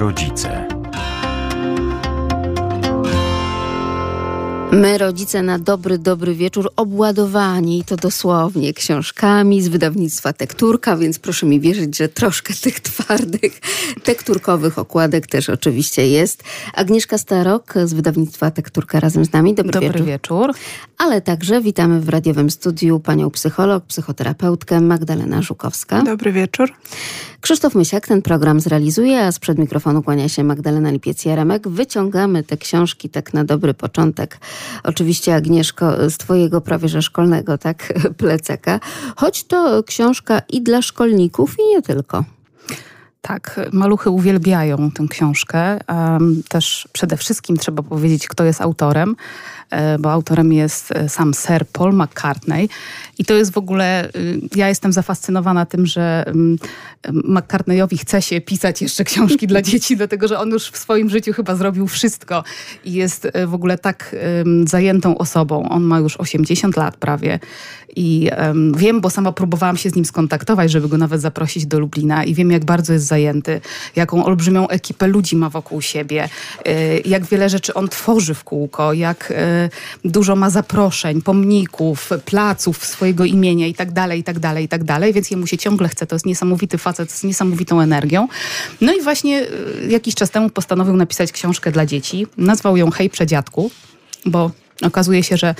rodzice. My, rodzice, na dobry, dobry wieczór obładowani, i to dosłownie, książkami z wydawnictwa Tekturka, więc proszę mi wierzyć, że troszkę tych twardych, tekturkowych okładek też oczywiście jest. Agnieszka Starok z wydawnictwa Tekturka razem z nami. Dobry, Dobry wieczór. wieczór. Ale także witamy w radiowym studiu panią psycholog, psychoterapeutkę Magdalena Żukowska. Dobry wieczór. Krzysztof Mysiak ten program zrealizuje, a sprzed mikrofonu kłania się Magdalena Lipiec-Jaremek. Wyciągamy te książki tak na dobry początek. Oczywiście Agnieszko z twojego prawie że szkolnego tak plecaka. Choć to książka i dla szkolników i nie tylko. Tak, maluchy uwielbiają tę książkę. Też przede wszystkim trzeba powiedzieć, kto jest autorem, bo autorem jest e, sam Sir Paul McCartney. I to jest w ogóle, y, ja jestem zafascynowana tym, że um, McCartneyowi chce się pisać jeszcze książki dla dzieci, dlatego że on już w swoim życiu chyba zrobił wszystko i jest e, w ogóle tak zajętą osobą. On ma już 80 lat prawie i wiem, bo sama próbowałam się z nim skontaktować, żeby go nawet zaprosić do Lublina i wiem, jak bardzo jest zajęty, jaką olbrzymią ekipę ludzi ma wokół siebie, y, jak wiele rzeczy on tworzy w kółko, jak y, dużo ma zaproszeń, pomników, placów swojego imienia i tak dalej, i tak dalej, i tak dalej, więc jemu się ciągle chce. To jest niesamowity facet z niesamowitą energią. No i właśnie y, jakiś czas temu postanowił napisać książkę dla dzieci. Nazwał ją Hej Przedziadku, bo okazuje się, że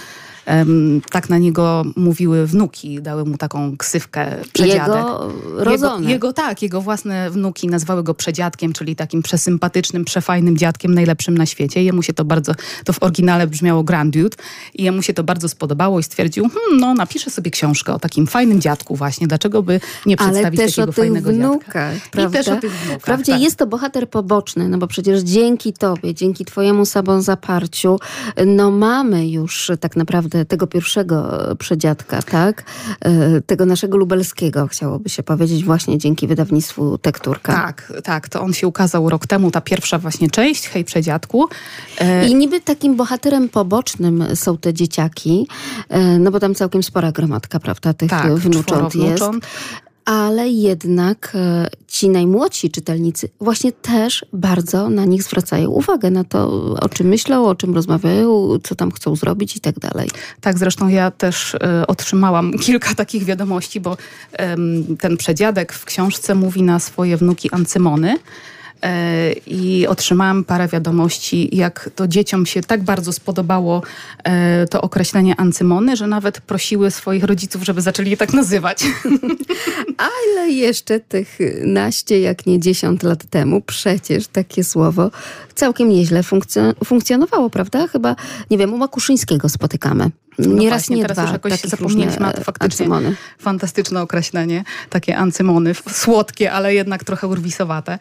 tak na niego mówiły wnuki, dały mu taką ksywkę przedziadek. Jego rodzone. Jego, jego tak, jego własne wnuki nazwały go przedziadkiem, czyli takim przesympatycznym, przefajnym dziadkiem, najlepszym na świecie. Jemu się to bardzo, to w oryginale brzmiało Grand Dude i jemu się to bardzo spodobało i stwierdził, hmm, no napiszę sobie książkę o takim fajnym dziadku właśnie, dlaczego by nie przedstawić takiego fajnego wnukach, dziadka. prawda? I też o tych wnukach, Wprawdzie tak. jest to bohater poboczny, no bo przecież dzięki tobie, dzięki twojemu samozaparciu, no mamy już tak naprawdę tego pierwszego przedziadka, tak? E, Tego naszego lubelskiego, chciałoby się powiedzieć, właśnie dzięki wydawnictwu Tekturka. Tak, tak, to on się ukazał rok temu, ta pierwsza właśnie część, Hej Przedziadku. E, I niby takim bohaterem pobocznym są te dzieciaki, e, no bo tam całkiem spora gromadka, prawda, tych tak, wnucząt jest. wnucząt. Ale jednak e, ci najmłodsi czytelnicy właśnie też bardzo na nich zwracają uwagę, na to, o czym myślą, o czym rozmawiają, co tam chcą zrobić i tak dalej. Tak, zresztą ja też e, otrzymałam kilka takich wiadomości, bo ten przedziadek w książce mówi na swoje wnuki Ancymony. E, I otrzymałam parę wiadomości, jak to dzieciom się tak bardzo spodobało e, to określenie ancymony, że nawet prosiły swoich rodziców, żeby zaczęli je tak nazywać. Ale jeszcze tych naście, jak nie dziesiąt lat temu, przecież takie słowo całkiem nieźle funkcjo- funkcjonowało, prawda? Chyba, nie wiem, u Makuszyńskiego spotykamy. No nie raz, właśnie, nie teraz dwa. już jakoś zapomnieliśmy, a to faktycznie ancymony. fantastyczne określenie, takie ancymony, słodkie, ale jednak trochę urwisowate.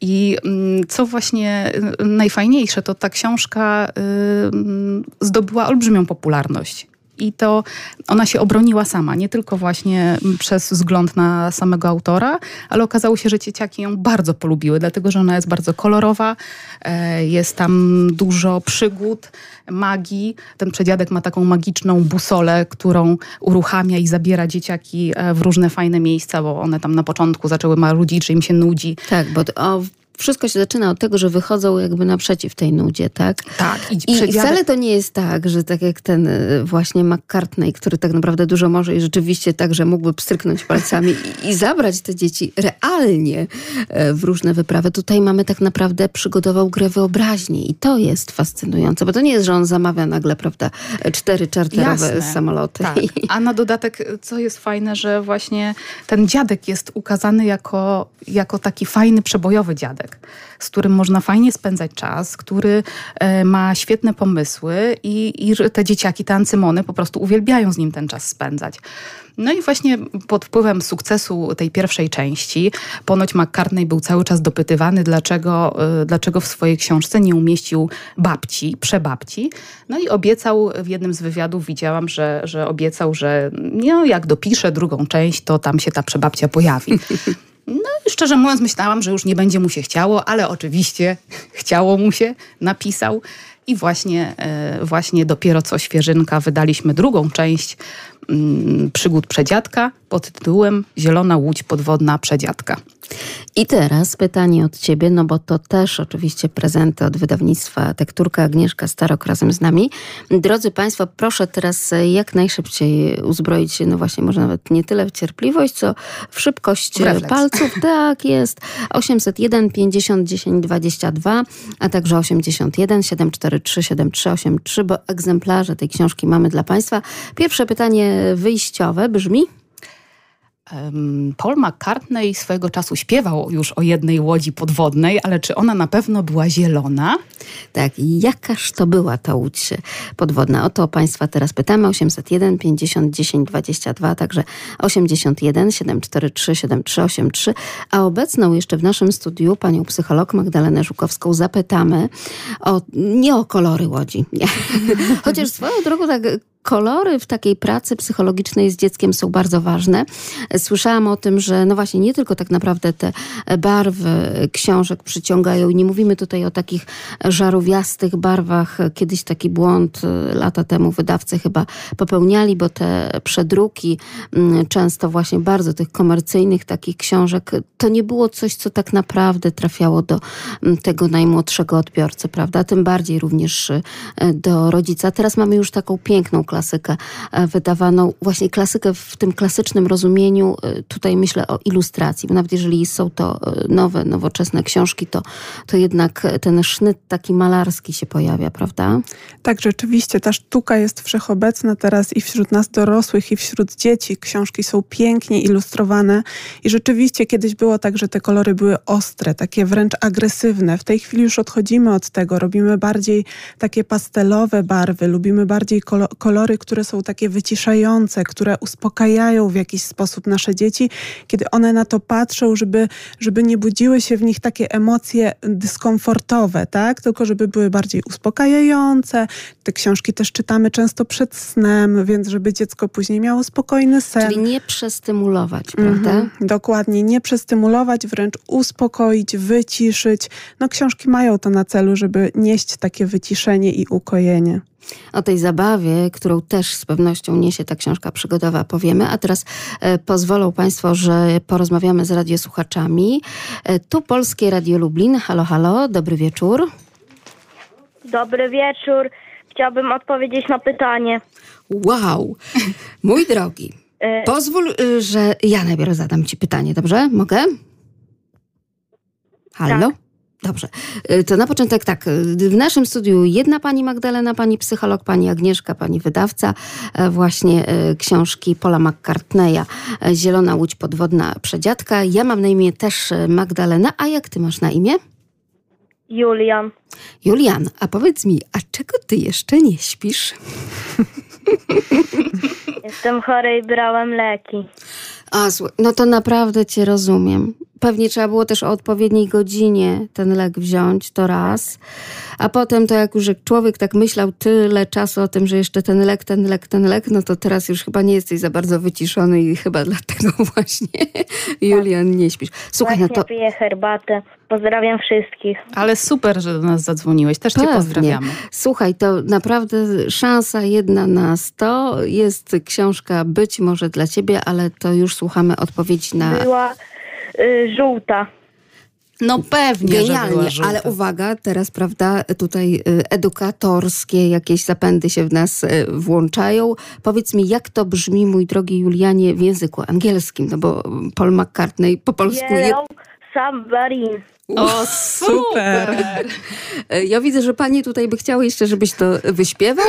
I mm, co właśnie y, najfajniejsze, to ta książka mm, zdobyła olbrzymią popularność. I to ona się obroniła sama, nie tylko właśnie przez wzgląd na samego autora, ale okazało się, że dzieciaki ją bardzo polubiły, dlatego że ona jest bardzo kolorowa, e, jest tam dużo przygód, magii. Ten przedziadek ma taką magiczną busolę, którą uruchamia i zabiera dzieciaki e, w różne fajne miejsca, bo one tam na początku zaczęły marudzić, że im się nudzi. Tak, bo to, o, wszystko się zaczyna od tego, że wychodzą jakby naprzeciw tej nudzie, tak? Tak, i, I wcale to nie jest tak, że tak jak ten y, właśnie McCartney, który tak naprawdę dużo może i rzeczywiście tak, że mógłby pstryknąć palcami i, i zabrać te dzieci realnie e, w różne wyprawy. Tutaj mamy tak naprawdę przygotował grę wyobraźni i to jest fascynujące, bo to nie jest, że on zamawia nagle, prawda, cztery czarterowe Jasne. samoloty. Tak. A na dodatek, co jest fajne, że właśnie ten dziadek jest ukazany jako, jako taki fajny, przebojowy dziadek, z którym można fajnie spędzać czas, który e, ma świetne pomysły i, i te dzieciaki, te ancymony po prostu uwielbiają z nim ten czas spędzać. No i właśnie pod wpływem sukcesu tej pierwszej części, ponoć McCartney był cały czas dopytywany, dlaczego, y, dlaczego w swojej książce nie umieścił babci, przebabci. No i obiecał w jednym z wywiadów, widziałam, że, że obiecał, że no, jak dopisze drugą część, to tam się ta przebabcia pojawi. No i szczerze mówiąc myślałam, że już nie będzie mu się chciało, ale oczywiście chciało mu się, napisał. I właśnie, e, właśnie dopiero co świeżynka wydaliśmy drugą część przygód przedziadka pod tytułem Zielona łódź podwodna przedziadka. I teraz pytanie od ciebie, no bo to też oczywiście prezenty od wydawnictwa Tekturka Agnieszka Starok razem z nami. Drodzy Państwo, proszę teraz jak najszybciej uzbroić się, no właśnie może nawet nie tyle w cierpliwość, co w szybkość w palców. Tak jest. 801 50 10 22, a także 81 743 7383, bo egzemplarze tej książki mamy dla Państwa. Pierwsze pytanie wyjściowe brzmi... Paul McCartney swojego czasu śpiewał już o jednej łodzi podwodnej, ale czy ona na pewno była zielona? Tak, jakaż to była ta łódź podwodna? O to Państwa teraz pytamy. 801 50 10 22, także 81 743 7383. A obecną jeszcze w naszym studiu panią psycholog Magdalenę Żukowską zapytamy o, nie o kolory łodzi. Chociaż swoją drogą tak kolory w takiej pracy psychologicznej z dzieckiem są bardzo ważne. Słyszałam o tym, że no właśnie nie tylko tak naprawdę te barwy książek przyciągają nie mówimy tutaj o takich żarówiastych barwach. Kiedyś taki błąd y, lata temu wydawcy chyba popełniali, bo te przedruki mm, często właśnie bardzo tych komercyjnych takich książek, to nie było coś, co tak naprawdę trafiało do mm, tego najmłodszego odbiorcy, prawda? Tym bardziej również y, do rodzica. Teraz mamy już taką piękną klasę klasykę e, wydawaną, właśnie klasykę w tym klasycznym rozumieniu, e, tutaj myślę o ilustracji, nawet jeżeli są to e, nowe, nowoczesne książki, to, to jednak ten sznyt taki malarski się pojawia, prawda? Tak, rzeczywiście, ta sztuka jest wszechobecna teraz i wśród nas dorosłych, i wśród dzieci. Książki są pięknie ilustrowane i rzeczywiście kiedyś było tak, że te kolory były ostre, takie wręcz agresywne. W tej chwili już odchodzimy od tego, robimy bardziej takie pastelowe barwy, lubimy bardziej kolory kolory, które są takie wyciszające, które uspokajają w jakiś sposób nasze dzieci, kiedy one na to patrzą, żeby, żeby nie budziły się w nich takie emocje dyskomfortowe, tak? Tylko żeby były bardziej uspokajające. Te książki też czytamy często przed snem, więc żeby dziecko później miało spokojny sen. Czyli nie przestymulować, prawda? Mhm, dokładnie, nie przestymulować, wręcz uspokoić, wyciszyć. No książki mają to na celu, żeby nieść takie wyciszenie i ukojenie. O tej zabawie, którą też z pewnością niesie ta książka przygodowa, powiemy. A teraz e, pozwolą Państwo, że porozmawiamy z radiosłuchaczami. E, tu Polskie Radio Lublin. Halo, halo, dobry wieczór. Dobry wieczór. Chciałbym odpowiedzieć na pytanie. Wow, mój drogi. E, pozwól, y, że ja najpierw zadam Ci pytanie, dobrze? Mogę? Halo? Tak. Dobrze. Y, to na początek tak. W naszym studiu jedna pani Magdalena, pani psycholog, pani Agnieszka, pani wydawca e, właśnie e, książki Paula McCartneya e, Zielona łódź podwodna przedziadka. Ja mam na imię też Magdalena, a jak ty masz na imię? Julian. Julian, a powiedz mi, a czego ty jeszcze nie śpisz? Jestem chory i brałem leki. A, no to naprawdę cię rozumiem. Pewnie trzeba było też o odpowiedniej godzinie ten lek wziąć, to raz. A potem to jak już człowiek tak myślał tyle czasu o tym, że jeszcze ten lek, ten lek, ten lek, no to teraz już chyba nie jesteś za bardzo wyciszony i chyba dlatego właśnie Julian nie śpisz. Słuchaj, właśnie no to... piję herbatę. Pozdrawiam wszystkich. Ale super, że do nas zadzwoniłeś. Też Pewnie. cię pozdrawiamy. Słuchaj, to naprawdę szansa jedna na sto. Jest książka być może dla ciebie, ale to już słuchamy odpowiedzi na... Była y, żółta. No pewnie, Genialnie, ale uwaga, teraz prawda, tutaj y, edukatorskie jakieś zapędy się w nas y, włączają. Powiedz mi, jak to brzmi, mój drogi Julianie, w języku angielskim, no bo Paul McCartney po polsku... Yellow submarine. O, super! Ja widzę, że pani tutaj by chciała jeszcze, żebyś to wyśpiewał.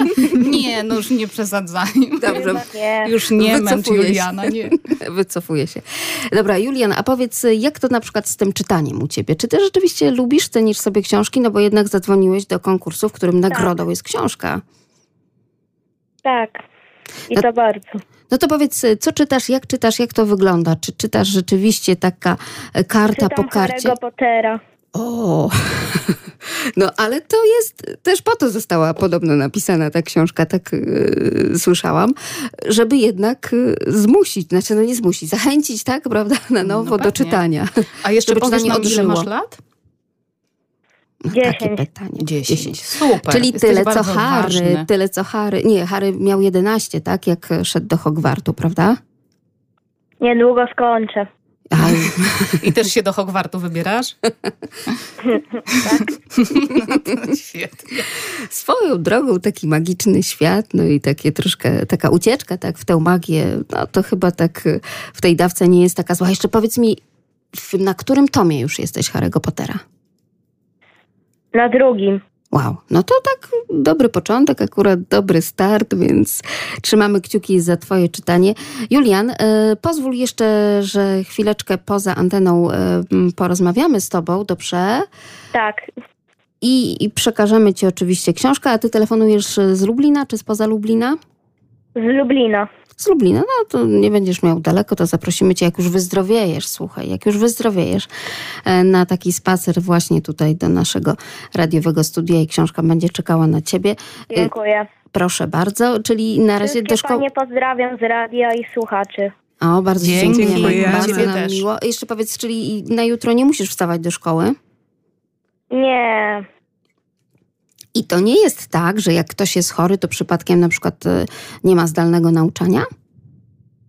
Nie, no już nie przesadzaj. Dobrze. Już nie męcz Juliana. Nie. Wycofuję się. Dobra, Julian, a powiedz, jak to na przykład z tym czytaniem u ciebie? Czy ty rzeczywiście lubisz, cenisz sobie książki? No bo jednak zadzwoniłeś do konkursu, w którym nagrodą tak. jest książka. Tak. I no, to bardzo. No to powiedz, co czytasz, jak czytasz, jak to wygląda? Czy czytasz rzeczywiście taka e, karta Czytam po karcie? Harry'ego Pottera. O, no ale to jest, też po to została podobno napisana ta książka, tak yy, słyszałam, żeby jednak yy, zmusić, znaczy no nie zmusić, zachęcić, tak, prawda, na no nowo no do czytania. A jeszcze powiesz nam, ile masz lat? Na takie Dziesięć. pytanie? 10. Super. Czyli Jesteś tyle co Harry, ważny. tyle co Harry. Nie, Harry miał 11, tak? Jak szedł do Hogwartu, prawda? Niedługo skończę. Aj, I też się do Hogwartu wybierasz? Tak. No świetnie. swoją drogą taki magiczny świat, no i takie troszkę, taka ucieczka tak w tę magię, no to chyba tak y, w tej dawce nie jest taka zła. Jeszcze powiedz mi, na którym tomie już jesteś Harry'ego Pottera? Na drugim. Wow, no to tak dobry początek, akurat dobry start, więc trzymamy kciuki za Twoje czytanie. Julian, y, pozwól jeszcze, że chwileczkę poza anteną y, m, porozmawiamy z Tobą, dobrze? Tak. I, I przekażemy Ci oczywiście książkę, a Ty telefonujesz z Lublina czy spoza Lublina? Z Lublina. Z Lublina, no to nie będziesz miał daleko, to zaprosimy cię, jak już wyzdrowiejesz, słuchaj, jak już wyzdrowiejesz e, na taki spacer właśnie tutaj do naszego radiowego studia i książka będzie czekała na ciebie. E, Dziękuję. Proszę bardzo, czyli na razie Wszystkie do szkoły... panie pozdrawiam z radia i słuchaczy. O, bardzo Dzięki, dziękujemy, bardzo ciebie nam też. miło. Jeszcze powiedz, czyli na jutro nie musisz wstawać do szkoły? Nie. I to nie jest tak, że jak ktoś jest chory, to przypadkiem na przykład e, nie ma zdalnego nauczania?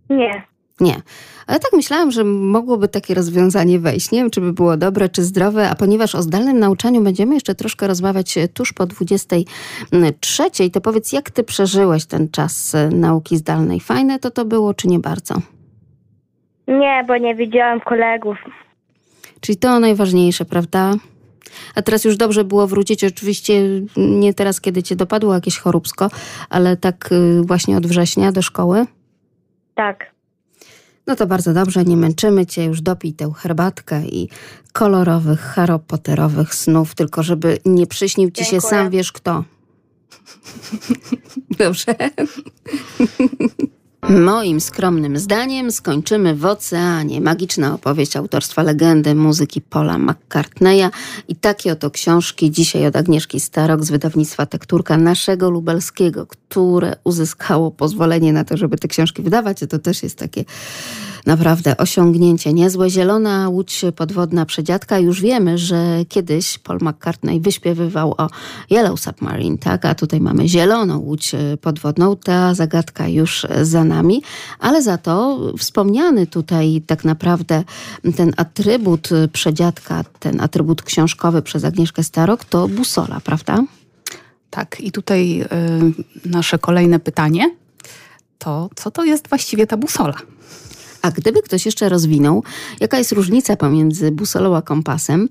Nie. Nie. Ale tak myślałam, że mogłoby takie rozwiązanie wejść. Nie wiem, czy by było dobre, czy zdrowe, a ponieważ o zdalnym nauczaniu będziemy jeszcze troszkę rozmawiać e, tuż po 23, to powiedz, jak ty przeżyłeś ten czas e, nauki zdalnej? Fajne to to było, czy nie bardzo? Nie, bo nie widziałam kolegów. Czyli to najważniejsze, prawda? A teraz już dobrze było wrócić, oczywiście nie teraz, kiedy cię dopadło jakieś choróbsko, ale tak y, właśnie od września do szkoły. Tak. No to bardzo dobrze, nie męczymy cię, już dopij tę herbatkę i kolorowych, haropoterowych snów, tylko żeby nie przyśnił ci się Dziękuję. sam wiesz kto. Dobrze. Moim skromnym zdaniem skończymy w oceanie. Magiczna opowieść autorstwa legendy muzyki Paula McCartneya i takie oto książki dzisiaj od Agnieszki Starok z wydawnictwa Tekturka naszego lubelskiego, które uzyskało pozwolenie na to, żeby te książki wydawać. To też jest takie naprawdę osiągnięcie niezłe. Zielona łódź podwodna przedziadka. Już wiemy, że kiedyś Paul McCartney wyśpiewywał o Yellow Submarine, tak? A tutaj mamy zieloną łódź podwodną. Ta zagadka już za ale za to wspomniany tutaj tak naprawdę ten atrybut przedziadka, ten atrybut książkowy przez Agnieszkę Starok to busola, prawda? Tak, i tutaj y, nasze kolejne pytanie to, co to jest właściwie ta busola? A gdyby ktoś jeszcze rozwinął, jaka jest różnica pomiędzy busolą a kompasem?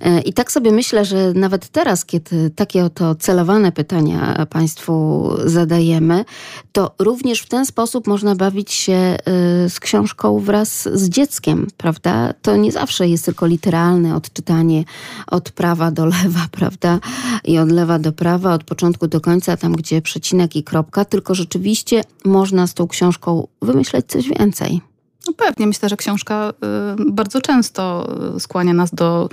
E, I tak sobie myślę, że nawet teraz, kiedy takie oto celowane pytania Państwu zadajemy, to również w ten sposób można bawić się e, z książką wraz z dzieckiem, prawda? To nie zawsze jest tylko literalne odczytanie od prawa do lewa, prawda? I od lewa do prawa, od początku do końca, tam gdzie przecinek i kropka, tylko rzeczywiście można z tą książką wymyśleć coś więcej. No pewnie, myślę, że książka y, bardzo często y, skłania nas do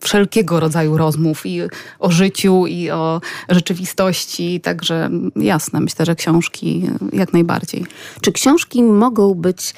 wszelkiego rodzaju rozmów i o życiu, i o rzeczywistości. Także jasne, myślę, że książki y, jak najbardziej. Czy książki mogą być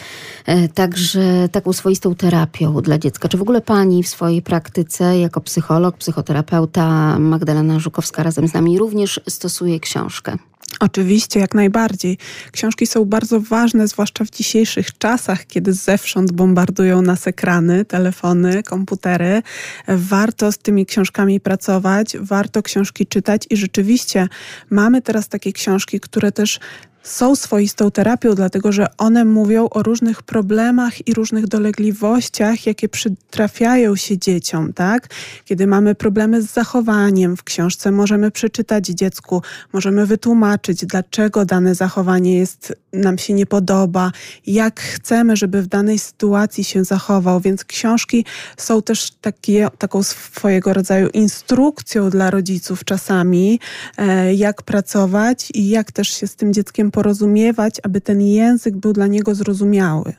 e, także taką swoistą terapią dla dziecka? Czy w ogóle pani w swojej praktyce jako psycholog, psychoterapeuta Magdalena Żukowska razem z nami również stosuje książkę? Oczywiście, jak najbardziej. Książki są bardzo ważne, zwłaszcza w dzisiejszych czasach, kiedy zewsząd bombardują nas ekrany, telefony, komputery. Warto z tymi książkami pracować, warto książki czytać i rzeczywiście mamy teraz takie książki, które też są swoistą terapią, dlatego że one mówią o różnych problemach i różnych dolegliwościach, jakie przytrafiają się dzieciom, tak? Kiedy mamy problemy z zachowaniem w książce, możemy przeczytać dziecku, możemy wytłumaczyć, dlaczego dane zachowanie jest, nam się nie podoba, jak chcemy, żeby w danej sytuacji się zachował, więc książki są też takie, taką swojego rodzaju instrukcją dla rodziców czasami, e, jak pracować i jak też się z tym dzieckiem porozumiewać, aby ten język był dla niego zrozumiały.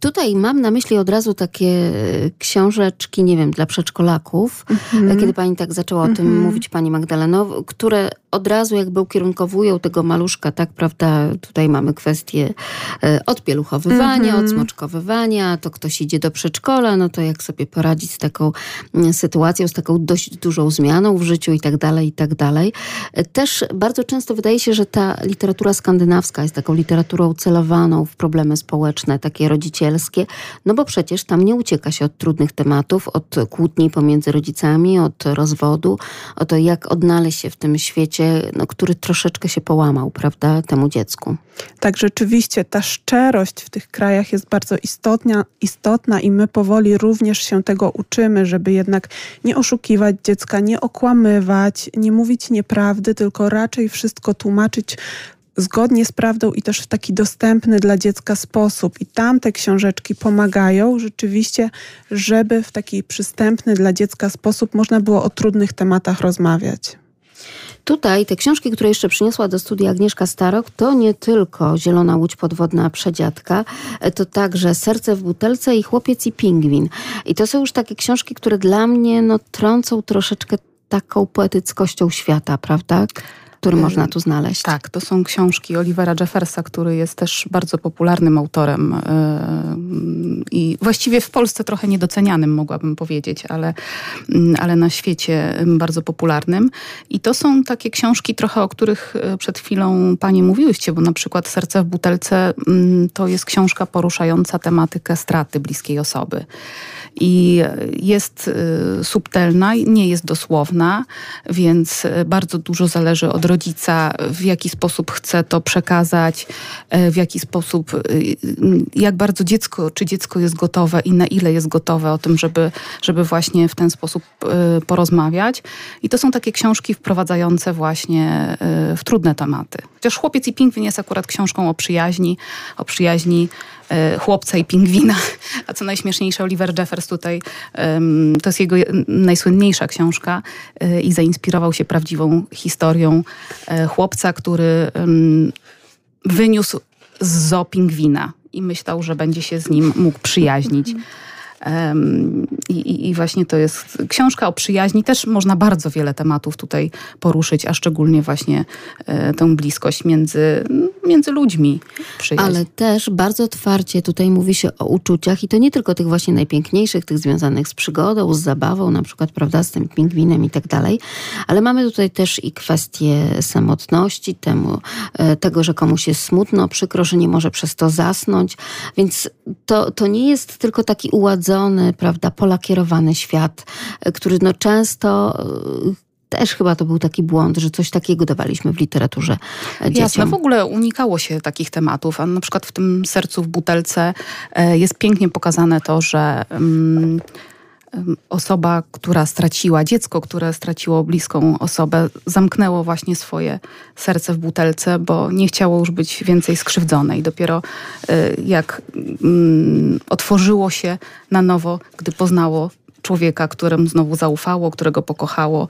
Tutaj mam na myśli od razu takie e, książeczki, nie wiem, dla przedszkolaków, Mhm. kiedy pani tak zaczęła o tym mówić, pani Magdaleno, które od razu jakby ukierunkowują tego maluszka, tak, prawda? Tutaj mamy kwestię e, odpieluchowywania, Mhm. odsmoczkowywania, to ktoś idzie do przedszkola, no to jak sobie poradzić z taką mm, sytuacją, z taką dość dużą zmianą w życiu i tak dalej, i tak dalej. Też bardzo często wydaje się, że ta literatura skandynawska jest taką literaturą celowaną w problemy społeczne, takie rodzicielskie, no bo przecież tam nie ucieka się od trudnych tematów, od kłótni pomiędzy rodzicami, od rozwodu, o to jak odnaleźć się w tym świecie, no, który troszeczkę się połamał, prawda, temu dziecku. Tak, rzeczywiście ta szczerość w tych krajach jest bardzo istotna, istotna i my powoli również się tego uczymy, żeby jednak nie oszukiwać dziecka, nie okłamywać, nie mówić nieprawdy, tylko raczej wszystko tłumaczyć zgodnie z prawdą i też w taki dostępny dla dziecka sposób. I tam te książeczki pomagają rzeczywiście, żeby w taki przystępny dla dziecka sposób można było o trudnych tematach rozmawiać. Tutaj te książki, które jeszcze przyniosła do studia Agnieszka Starok, to nie tylko Zielona Łódź Podwodna Przedziadka, e, to także Serce w butelce i Chłopiec i Pingwin. I to są już takie książki, które dla mnie no, trącą troszeczkę taką poetyckością świata, prawda? Który można tu znaleźć. Tak, to są książki Olivera Jeffersa, który jest też bardzo popularnym autorem yy, i właściwie w Polsce trochę niedocenianym, mogłabym powiedzieć, ale, mm, ale na świecie bardzo popularnym. I to są takie książki trochę, o których e, przed chwilą Panie mówiłyście, bo na przykład Serce w butelce mm, to jest książka poruszająca tematykę straty bliskiej osoby i jest y, subtelna, nie jest dosłowna, więc bardzo dużo zależy od rodzica, w jaki sposób chce to przekazać, y, w jaki sposób, jak bardzo dziecko, czy dziecko jest gotowe i na ile jest gotowe o tym, żeby, żeby właśnie w ten sposób porozmawiać. I to są takie książki wprowadzające właśnie w trudne tematy. Chociaż Chłopiec i Pingwin jest akurat książką o przyjaźni, o przyjaźni chłopca i pingwina. A co najśmieszniejsze, Oliver Jeffers tutaj, to jest jego najsłynniejsza książka i zainspirował się prawdziwą historią chłopca, który wyniósł z zoo pingwina i myślał, że będzie się z nim mógł przyjaźnić. I, I, właśnie to jest książka o przyjaźni. Też można bardzo wiele tematów tutaj poruszyć, a szczególnie właśnie e, tę bliskość między, między ludźmi. Przyjaźń. Ale też bardzo otwarcie tutaj mówi się o uczuciach i to nie tylko tych właśnie najpiękniejszych, tych związanych z przygodą, z zabawą, na przykład, prawda, z tym pingwinem i tak dalej, ale mamy tutaj też i kwestię samotności, temu, e, tego, że komuś jest smutno, przykro, że nie może przez to zasnąć, więc to, to nie jest tylko taki uładzony prawda, polakierowany świat, e, który no często e, też chyba to był taki błąd, że coś takiego dawaliśmy w literaturze dzieciom. Jasne, w ogóle unikało się takich tematów, a na przykład w tym Sercu w butelce e, jest pięknie pokazane to, że um, osoba, która straciła, dziecko, które straciło bliską osobę, zamknęło właśnie swoje serce w butelce, bo nie chciało już być więcej skrzywdzone. I dopiero jak mm, otworzyło się na nowo, gdy poznało człowieka, któremu znowu zaufało, którego pokochało.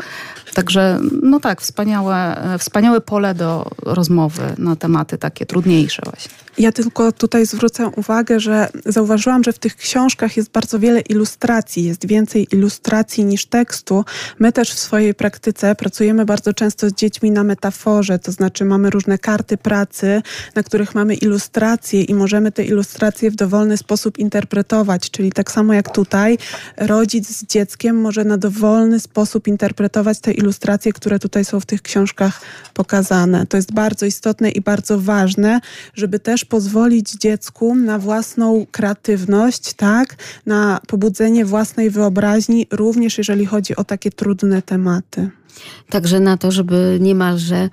Także, no tak, wspaniałe, wspaniałe pole do rozmowy na tematy takie trudniejsze właśnie. Ja tylko tutaj zwrócę uwagę, że zauważyłam, że w tych książkach jest bardzo wiele ilustracji, jest więcej ilustracji niż tekstu. My też w swojej praktyce pracujemy bardzo często z dziećmi na metaforze, to znaczy mamy różne karty pracy, na których mamy ilustracje i możemy te ilustracje w dowolny sposób interpretować, czyli tak samo jak tutaj rodzic z dzieckiem może na dowolny sposób interpretować te ilustracje, które tutaj są w tych książkach pokazane. To jest bardzo istotne i bardzo ważne, żeby też pozwolić dziecku na własną kreatywność, tak, na pobudzenie własnej wyobraźni, również jeżeli chodzi o takie trudne tematy. Także na to, żeby niemalże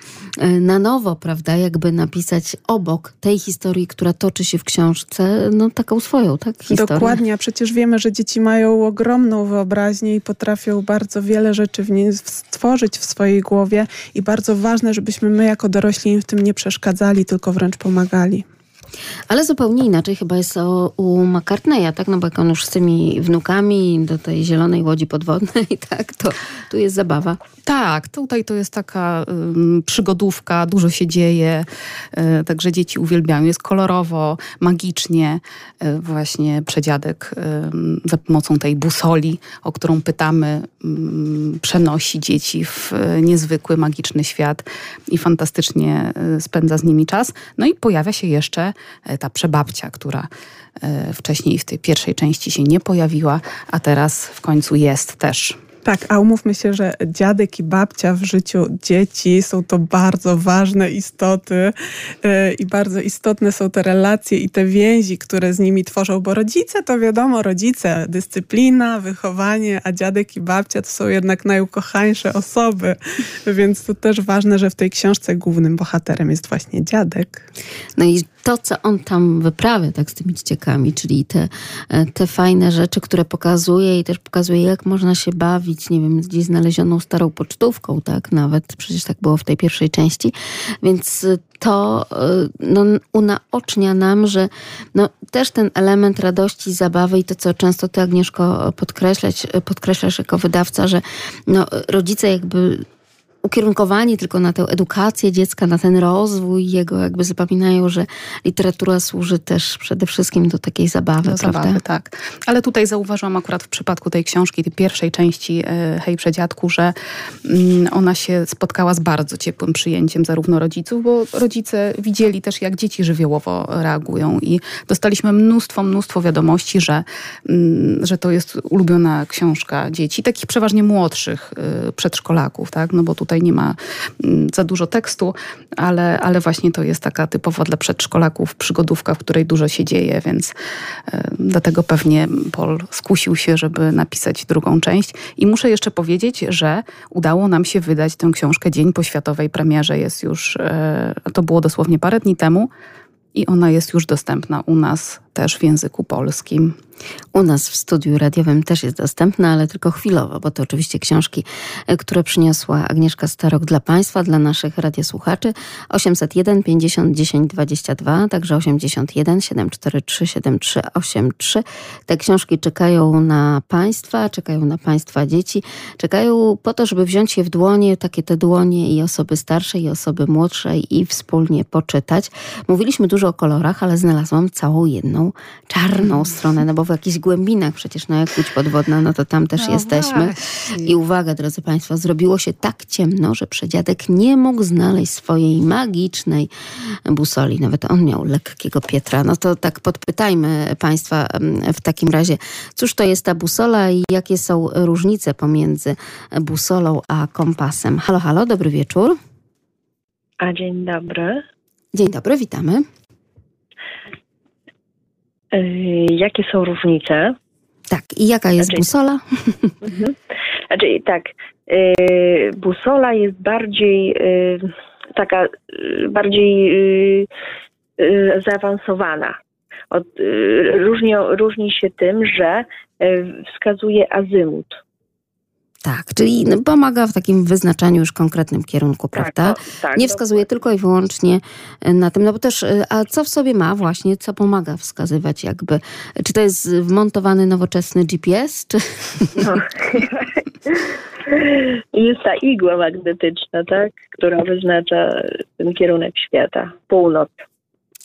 na nowo, prawda, jakby napisać obok tej historii, która toczy się w książce, no taką swoją, tak? Historię. Dokładnie, a przecież wiemy, że dzieci mają ogromną wyobraźnię i potrafią bardzo wiele rzeczy w niej stworzyć w swojej głowie i bardzo ważne, żebyśmy my jako dorośli im w tym nie przeszkadzali, tylko wręcz pomagali. Ale zupełnie inaczej chyba jest o, u McCartneya, tak? No bo jak on już z tymi wnukami do tej zielonej łodzi podwodnej, tak? To tu jest zabawa. Tak, tutaj to jest taka um, przygodówka, dużo się dzieje, e, także dzieci uwielbiają. Jest kolorowo, magicznie. E, właśnie przedziadek e, za pomocą tej busoli, o którą pytamy, przenosi dzieci w e, niezwykły, magiczny świat i fantastycznie spędza z nimi czas. No i pojawia się jeszcze ta przebabcia, która wcześniej w tej pierwszej części się nie pojawiła, a teraz w końcu jest też. Tak, a umówmy się, że dziadek i babcia w życiu dzieci są to bardzo ważne istoty yy, i bardzo istotne są te relacje i te więzi, które z nimi tworzą, bo rodzice to wiadomo, rodzice, dyscyplina, wychowanie, a dziadek i babcia to są jednak najukochańsze osoby, więc to też ważne, że w tej książce głównym bohaterem jest właśnie dziadek. No i to, co on tam wyprawia tak z tymi dzieciakami, czyli te, e, te fajne rzeczy, które pokazuje i też pokazuje, jak można się bawić, nie wiem, gdzieś znalezioną starą pocztówką, tak, nawet, przecież tak było w tej pierwszej części, więc to e, no, unaocznia nam, że no, też ten element radości, zabawy i to, co często ty, Agnieszko, podkreślać, podkreślasz jako wydawca, że no, rodzice jakby ukierunkowani tylko na tę edukację dziecka, na ten rozwój jego, jakby zapominają, że literatura służy też przede wszystkim do takiej zabawy, do prawda? Zabawy, tak. Ale tutaj zauważyłam akurat w przypadku tej książki, tej pierwszej części e, Hej Przedziadku, że mm, ona się spotkała z bardzo ciepłym przyjęciem zarówno rodziców, bo rodzice widzieli też, jak dzieci żywiołowo reagują i dostaliśmy mnóstwo, mnóstwo wiadomości, że, mm, że to jest ulubiona książka dzieci, takich przeważnie młodszych e, przedszkolaków, tak? No bo tutaj tutaj nie ma mm, za dużo tekstu, ale, ale właśnie to jest taka typowa dla przedszkolaków przygodówka, w której dużo się dzieje, więc e, dlatego pewnie Paul skusił się, żeby napisać drugą część. I muszę jeszcze powiedzieć, że udało nam się wydać tę książkę dzień po światowej premierze. Jest już, e, to było dosłownie parę dni temu i ona jest już dostępna u nas też w języku polskim. U nas w studiu radiowym też jest dostępna, ale tylko chwilowo, bo to oczywiście książki, e, które przyniosła Agnieszka Starok dla Państwa, dla naszych radiosłuchaczy. 801 50 10 22, także 81 743 7383. Te książki czekają na Państwa, czekają na Państwa dzieci, czekają po to, żeby wziąć je w dłonie, takie te dłonie i osoby starsze, i osoby młodsze i wspólnie poczytać. Mówiliśmy dużo o kolorach, ale znalazłam całą jedną czarną stronę, no bo w jakichś głębinach przecież, no jak łódź podwodna, no to tam też no jesteśmy. Właśnie. I uwaga, drodzy Państwo, zrobiło się tak ciemno, że przedziadek nie mógł znaleźć swojej magicznej busoli. Nawet on miał lekkiego Pietra. No to tak podpytajmy Państwa w takim razie, cóż to jest ta busola i jakie są różnice pomiędzy busolą a kompasem. Halo, halo, dobry wieczór. A dzień dobry. Dzień dobry, witamy. Yy, jakie są różnice? Tak, i jaka jest znaczy, busola? Mhm. Znaczy, tak, yy, busola jest bardziej yy, taka, bardziej zaawansowana. Od, różni, różni się tym, że wskazuje azymut. Tak, czyli pomaga w takim wyznaczaniu już konkretnym kierunku, tak, prawda? Tak, tak, Nie wskazuje tylko i wyłącznie e, na tym, no bo też, e, a co w sobie ma właśnie, co pomaga wskazywać jakby? Czy to jest wmontowany nowoczesny GPS? Czy... No. Jest ta igła magnetyczna, tak? Która wyznacza ten kierunek świata, północ.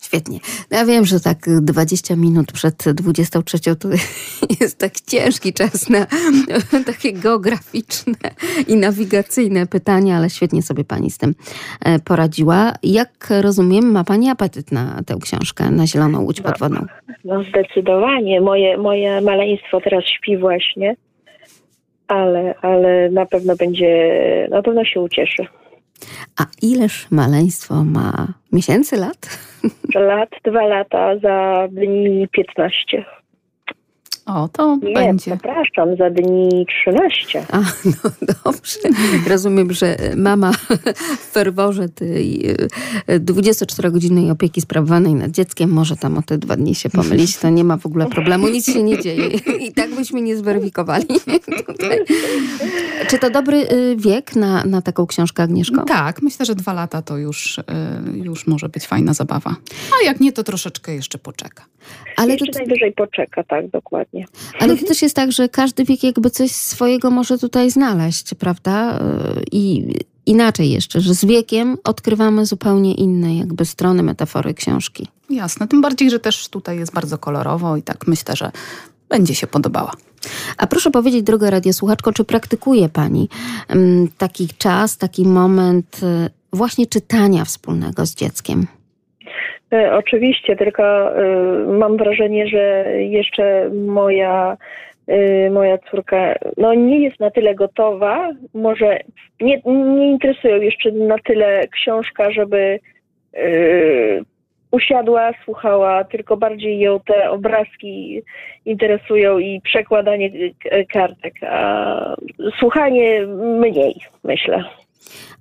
Świetnie. No ja wiem, że tak 20 minut przed 23 to jest tak ciężki czas na takie geograficzne i nawigacyjne pytania, ale świetnie sobie pani z tym e, poradziła. Jak rozumiem, ma pani apetyt na tę książkę, na Zieloną Łódź Podwodną? No, zdecydowanie. Moje, moje maleństwo teraz śpi właśnie, ale, ale na pewno będzie, na pewno się ucieszy. A ileż maleństwo ma miesięcy, lat? Lat, dwa lata, za dni 15. O, to Nie, będzie. przepraszam, za dni 13. A, no dobrze. Rozumiem, że mama w ferworze tej e, 24-godzinnej opieki sprawowanej nad dzieckiem może tam o te dwa dni się pomylić. To nie ma w ogóle problemu, nic się nie dzieje. I tak byśmy nie zweryfikowali. Tutaj. Czy to dobry y, wiek na, na taką książkę, Agnieszko? Tak, myślę, że dwa lata to już, y, już może być fajna zabawa. A jak nie, to troszeczkę jeszcze poczeka. Ale to, Jeszcze najwyżej poczeka, tak, dokładnie. Ale to też jest tak, że każdy wiek jakby coś swojego może tutaj znaleźć, prawda? I inaczej jeszcze, że z wiekiem odkrywamy zupełnie inne jakby strony metafory książki. Jasne, tym bardziej, że też tutaj jest bardzo kolorowo i tak myślę, że będzie się podobała. A proszę powiedzieć, droga radiosłuchaczko, czy praktykuje Pani mm, taki czas, taki moment y, właśnie czytania wspólnego z dzieckiem? E, Oczywiście, tylko e, mam wrażenie, że jeszcze moja, e, moja córka no, nie jest na tyle gotowa, może nie, nie interesują jeszcze na tyle książka, żeby usiadła, słuchała, tylko bardziej ją te obrazki interesują i przekładanie kartek, a słuchanie mniej, myślę.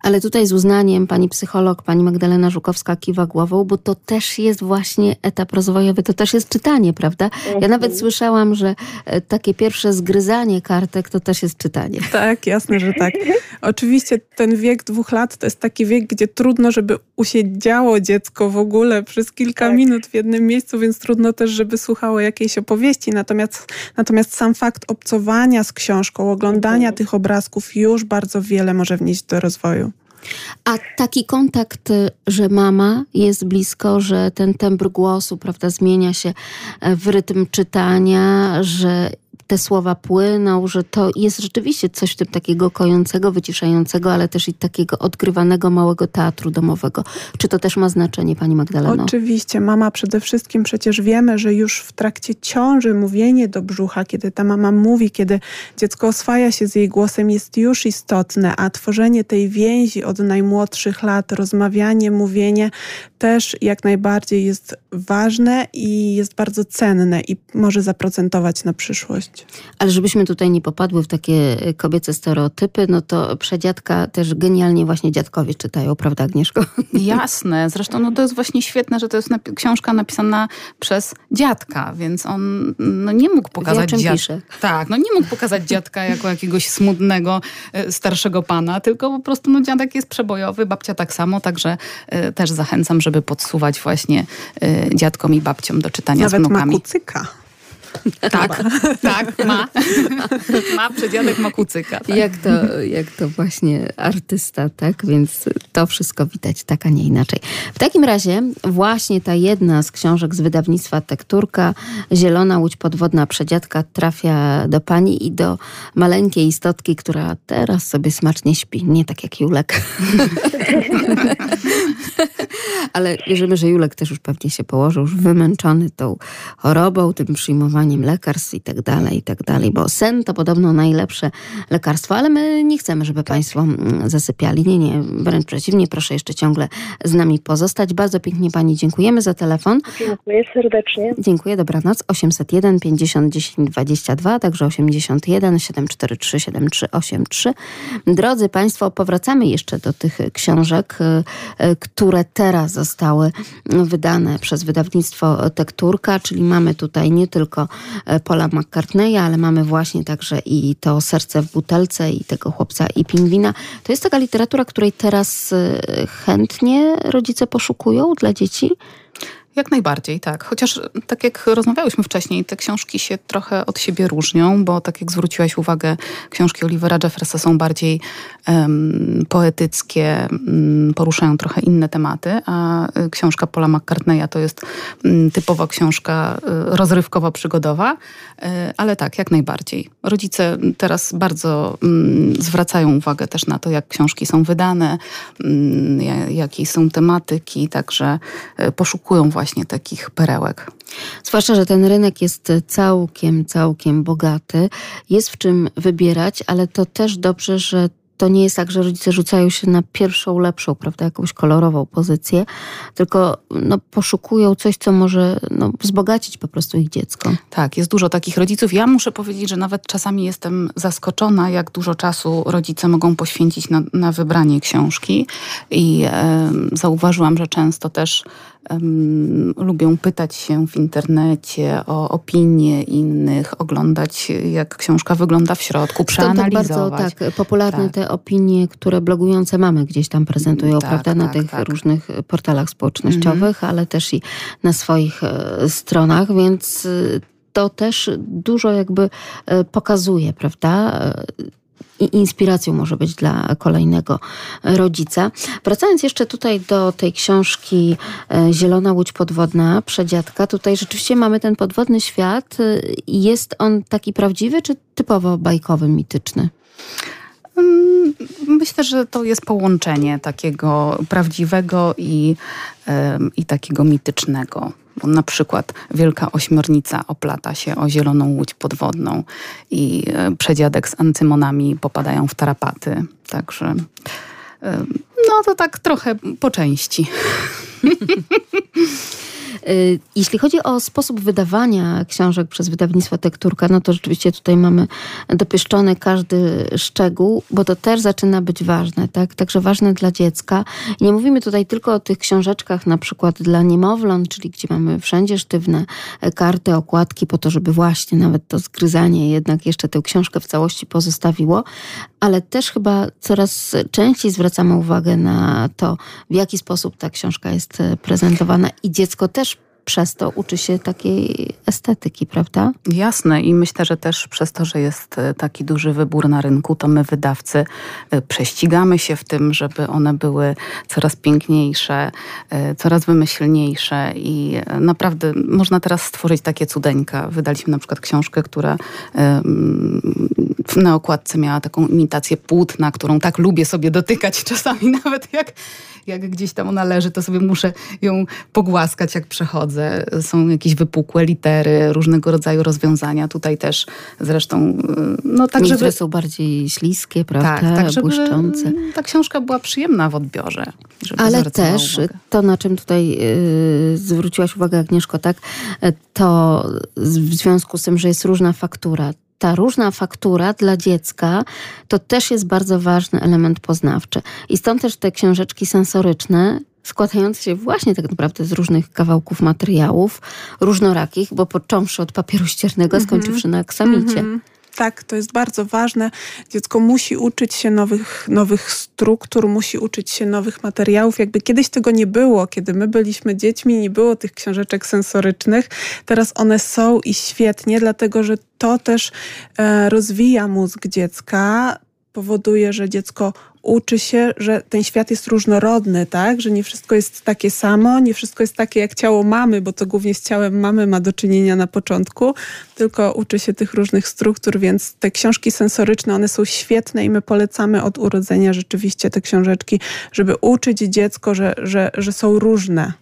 Ale tutaj z uznaniem pani psycholog, pani Magdalena Żukowska kiwa głową, bo to też jest właśnie etap rozwojowy, to też jest czytanie, prawda? Ja nawet słyszałam, że e, takie pierwsze zgryzanie kartek to też jest czytanie. Tak, jasne, że tak. Oczywiście ten wiek dwóch lat to jest taki wiek, gdzie trudno, żeby usiedziało dziecko w ogóle przez kilka Tak. minut w jednym miejscu, więc trudno też, żeby słuchało jakiejś opowieści. Natomiast, natomiast sam fakt obcowania z książką, oglądania tych obrazków już bardzo wiele może wnieść do rozwoju. A taki kontakt, y, że mama jest blisko, że ten tembr głosu, prawda, zmienia się e, w rytm czytania, że te słowa płyną, że to jest rzeczywiście coś w tym takiego kojącego, wyciszającego, ale też i takiego odgrywanego małego teatru domowego. Czy to też ma znaczenie, pani Magdaleno? Oczywiście, mama przede wszystkim przecież wiemy, że już w trakcie ciąży mówienie do brzucha, kiedy ta mama mówi, kiedy dziecko oswaja się z jej głosem, jest już istotne, a tworzenie tej więzi od najmłodszych lat, rozmawianie, mówienie też jak najbardziej jest ważne i jest bardzo cenne i może zaprocentować na przyszłość. Ale żebyśmy tutaj nie popadły w takie e, kobiece stereotypy, no to przedziadka też genialnie właśnie dziadkowie czytają, prawda Agnieszko? Jasne, zresztą no to jest właśnie świetne, że to jest napi- książka napisana przez dziadka, więc on no, nie mógł pokazać czym dziadka. pisze. Tak, no nie mógł pokazać dziadka jako jakiegoś smutnego, e, starszego pana, tylko po prostu no, dziadek jest przebojowy, babcia tak samo, także e, też zachęcam, żeby podsuwać właśnie e, dziadkom i babciom do czytania Nawet z ma wnukami. kucyka. Tak, tak, ma. ma, przedziadek ma kucyka. Tak. Jak to, jak to właśnie artysta, tak? Więc to wszystko widać tak, a nie inaczej. W takim razie właśnie ta jedna z książek z wydawnictwa Tekturka, Zielona Łódź Podwodna Przedziadka trafia do pani i do maleńkiej istotki, która teraz sobie smacznie śpi. Nie tak jak Julek. Ale wierzymy, że Julek też już pewnie się położył, już wymęczony tą chorobą, tym przyjmowaniem lekarstw i tak dalej, i tak dalej, bo sen to podobno najlepsze lekarstwo, ale my nie chcemy, żeby Państwo mm, zasypiali. Nie, nie, wręcz przeciwnie, proszę jeszcze ciągle z nami pozostać. Bardzo pięknie Pani dziękujemy za telefon. Dziękuję serdecznie. Dziękuję, dobranoc. 801 50 10 22, także 81 743 7383. Drodzy Państwo, powracamy jeszcze do tych książek, y, y, które teraz zostały wydane przez wydawnictwo Tekturka, czyli mamy tutaj nie tylko y, Paula McCartneya, ale mamy właśnie także i to Serce w butelce i tego chłopca i pingwina. To jest taka literatura, której teraz y, chętnie rodzice poszukują dla dzieci. Jak najbardziej, tak. Chociaż tak jak rozmawiałyśmy wcześniej, te książki się trochę od siebie różnią, bo tak jak zwróciłaś uwagę, książki Olivera Jeffersa są bardziej em, poetyckie, mm, poruszają trochę inne tematy, a y, książka Paula McCartneya to jest mm, typowa książka y, rozrywkowo-przygodowa, y, ale tak, jak najbardziej. Rodzice teraz bardzo mm, zwracają uwagę też na to, jak książki są wydane, ja- jakie są tematyki, także poszukują właśnie takich perełek. Zwłaszcza, że ten rynek jest całkiem, całkiem bogaty. Jest w czym wybierać, ale to też dobrze, że to nie jest tak, że rodzice rzucają się na pierwszą, lepszą, prawda, jakąś kolorową pozycję, tylko no, poszukują coś, co może no, wzbogacić po prostu ich dziecko. Tak, jest dużo takich rodziców. Ja muszę powiedzieć, że nawet czasami jestem zaskoczona, jak dużo czasu rodzice mogą poświęcić na, na wybranie książki. I e, zauważyłam, że często też um, lubią pytać się w internecie o opinie innych, oglądać jak książka wygląda w środku, przeanalizować. Stąd tak bardzo tak, popularne tak. te opinie, które blogujące mamy gdzieś tam prezentują, tak, prawda, na tak, tych tak. różnych portalach społecznościowych, mhm. ale też i na swoich e, stronach, więc e, to też dużo jakby e, pokazuje, prawda? I inspiracją może być dla kolejnego rodzica. Wracając jeszcze tutaj do tej książki e, Zielona Łódź Podwodna, Przedziadka, tutaj rzeczywiście mamy ten podwodny świat. E, jest on taki prawdziwy, czy typowo bajkowy, mityczny? Mm, myślę, że to jest połączenie takiego prawdziwego i, i takiego mitycznego. Na przykład Wielka Ośmiornica oplata się o zieloną łódź podwodną i e, przedziadek z antymonami popadają w tarapaty. Także no to tak trochę po części. Y, jeśli chodzi o sposób wydawania książek przez wydawnictwo Tekturka, no to rzeczywiście tutaj mamy dopieszczony każdy szczegół, bo to też zaczyna być ważne, tak? Także ważne dla dziecka. Nie mówimy tutaj tylko o tych książeczkach na przykład dla niemowląt, czyli gdzie mamy wszędzie sztywne karty, okładki po to, żeby właśnie nawet to zgryzanie jednak jeszcze tę książkę w całości pozostawiło, ale też chyba coraz częściej zwracamy uwagę na to, w jaki sposób ta książka jest prezentowana i dziecko też przez to uczy się takiej estetyki, prawda? Jasne i myślę, że też przez to, że jest e, taki duży wybór na rynku, to my wydawcy e, prześcigamy się w tym, żeby one były coraz piękniejsze, e, coraz wymyślniejsze i naprawdę można teraz stworzyć takie cudeńka. Wydaliśmy na przykład książkę, która na okładce miała taką imitację płótna, którą tak lubię sobie dotykać czasami nawet jak, jak gdzieś tam ona leży, to sobie muszę ją pogłaskać jak przechodzę są jakieś wypukłe litery, różnego rodzaju rozwiązania. Tutaj też zresztą... Y, no, tak, Niektóre żeby... są bardziej śliskie, prawda? Tak, tak żeby błyszczące. ta książka była przyjemna w odbiorze. Ale też uwagę. to, na czym tutaj yy, zwróciłaś uwagę Agnieszko, tak? To w związku z tym, że jest różna faktura, ta różna faktura dla dziecka to też jest bardzo ważny element poznawczy. I stąd też te książeczki sensoryczne składające się właśnie tak naprawdę z różnych kawałków materiałów, różnorakich, bo począwszy od papieru ściernego, mm -hmm. skończywszy na aksamicie. Mm -hmm. Tak, to jest bardzo ważne. Dziecko musi uczyć się nowych, nowych struktur, musi uczyć się nowych materiałów. Jakby kiedyś tego nie było, kiedy my byliśmy dziećmi, nie było tych książeczek sensorycznych. Teraz one są i świetnie, dlatego że to też e, rozwija mózg dziecka, powoduje, że dziecko uczy się, że ten świat jest różnorodny, tak? Że nie wszystko jest takie samo, nie wszystko jest takie jak ciało mamy, bo to głównie z ciałem mamy ma do czynienia na początku, tylko uczy się tych różnych struktur, więc te książki sensoryczne, one są świetne i my polecamy od urodzenia rzeczywiście te książeczki, żeby uczyć dziecko, że, że, że są różne.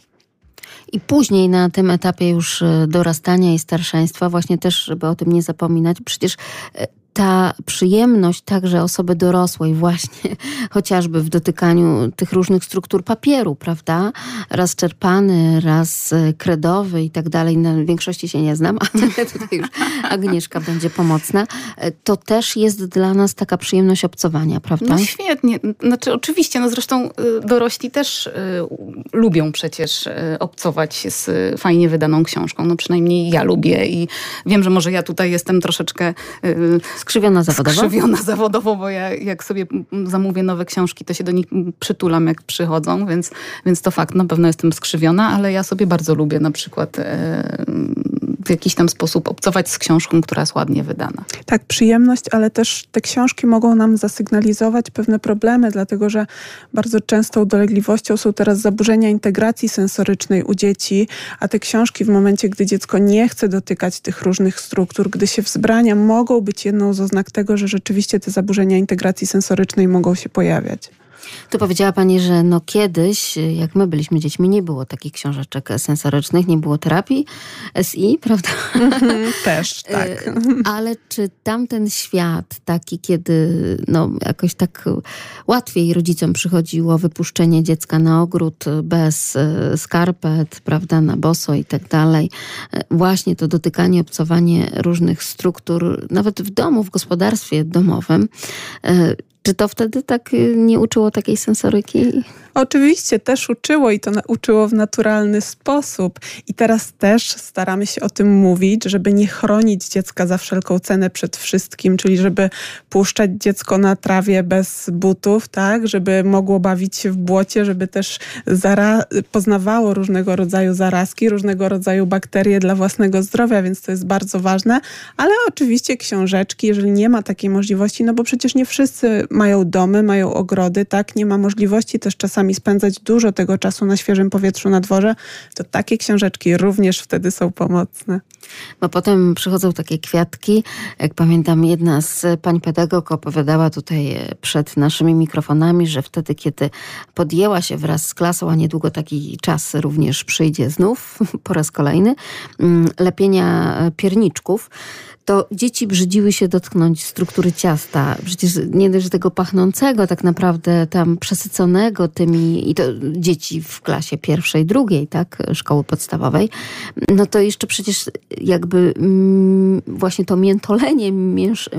I później na tym etapie już e, dorastania i starszeństwa, właśnie też, żeby o tym nie zapominać, przecież e, ta przyjemność także osoby dorosłej właśnie, chociażby w dotykaniu tych różnych struktur papieru, prawda? Raz czerpany, raz e, kredowy i tak dalej. Na większości się nie znam, ale tutaj już Agnieszka będzie pomocna. E, to też jest dla nas taka przyjemność obcowania, prawda? No świetnie. Znaczy oczywiście, no zresztą e, dorośli też lubią przecież obcować z fajnie wydaną książką. No przynajmniej ja lubię i wiem, że może ja tutaj jestem troszeczkę Skrzywiona zawodowo? Skrzywiona zawodowo, bo ja jak sobie zamówię nowe książki, to się do nich przytulam, jak przychodzą, więc, więc to fakt, na pewno jestem skrzywiona, ale ja sobie bardzo lubię na przykład e, w jakiś tam sposób obcować z książką, która jest ładnie wydana. Tak, przyjemność, ale też te książki mogą nam zasygnalizować pewne problemy, dlatego że bardzo częstą dolegliwością są teraz zaburzenia integracji sensorycznej u dzieci, a te książki w momencie, gdy dziecko nie chce dotykać tych różnych struktur, gdy się wzbrania, mogą być jedną z oznak tego, że rzeczywiście te zaburzenia integracji sensorycznej mogą się pojawiać. Tu powiedziała Pani, że no kiedyś, jak my byliśmy dziećmi, nie było takich książeczek sensorycznych, nie było terapii SI, prawda? Też, tak. Ale czy tamten świat, taki, kiedy no, jakoś tak łatwiej rodzicom przychodziło wypuszczenie dziecka na ogród bez e, skarpet, prawda, na boso i tak dalej, e, właśnie to dotykanie, obcowanie różnych struktur, nawet w domu, w gospodarstwie domowym, e, czy to wtedy tak y, nie uczyło takiej sensoryki? Oczywiście też uczyło i to uczyło w naturalny sposób. I teraz też staramy się o tym mówić, żeby nie chronić dziecka za wszelką cenę przed wszystkim, czyli żeby puszczać dziecko na trawie bez butów, tak, żeby mogło bawić się w błocie, żeby też poznawało różnego rodzaju zarazki, różnego rodzaju bakterie dla własnego zdrowia, więc to jest bardzo ważne. Ale oczywiście książeczki, jeżeli nie ma takiej możliwości, no bo przecież nie wszyscy mają domy, mają ogrody, tak, nie ma możliwości też czasami czasami spędzać dużo tego czasu na świeżym powietrzu na dworze, to takie książeczki również wtedy są pomocne. Bo potem przychodzą takie kwiatki. Jak pamiętam, jedna z pań pedagog opowiadała tutaj e, przed naszymi mikrofonami, że wtedy, kiedy podjęła się wraz z klasą, a niedługo taki czas również przyjdzie znów po raz kolejny, mm, lepienia pierniczków, to dzieci brzydziły się dotknąć struktury ciasta. Przecież nie dość tego pachnącego, tak naprawdę tam przesyconego tymi, i to dzieci w klasie pierwszej, drugiej, tak, szkoły podstawowej, no to jeszcze przecież jakby mm, właśnie to miętolenie, miesz,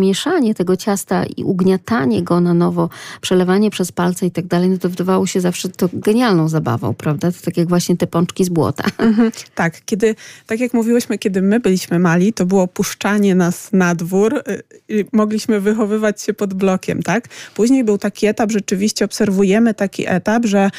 mieszanie tego ciasta i ugniatanie go na nowo, przelewanie przez palce i tak dalej, no to wydawało się zawsze to genialną zabawą, prawda? To tak jak właśnie te pączki z błota. Mhm, tak, kiedy, tak jak mówiłyśmy, kiedy my byliśmy mali, to było puszczone wypuszczanie nas na dwór, y, mogliśmy wychowywać się pod blokiem, tak? Później był taki etap, rzeczywiście obserwujemy taki etap, że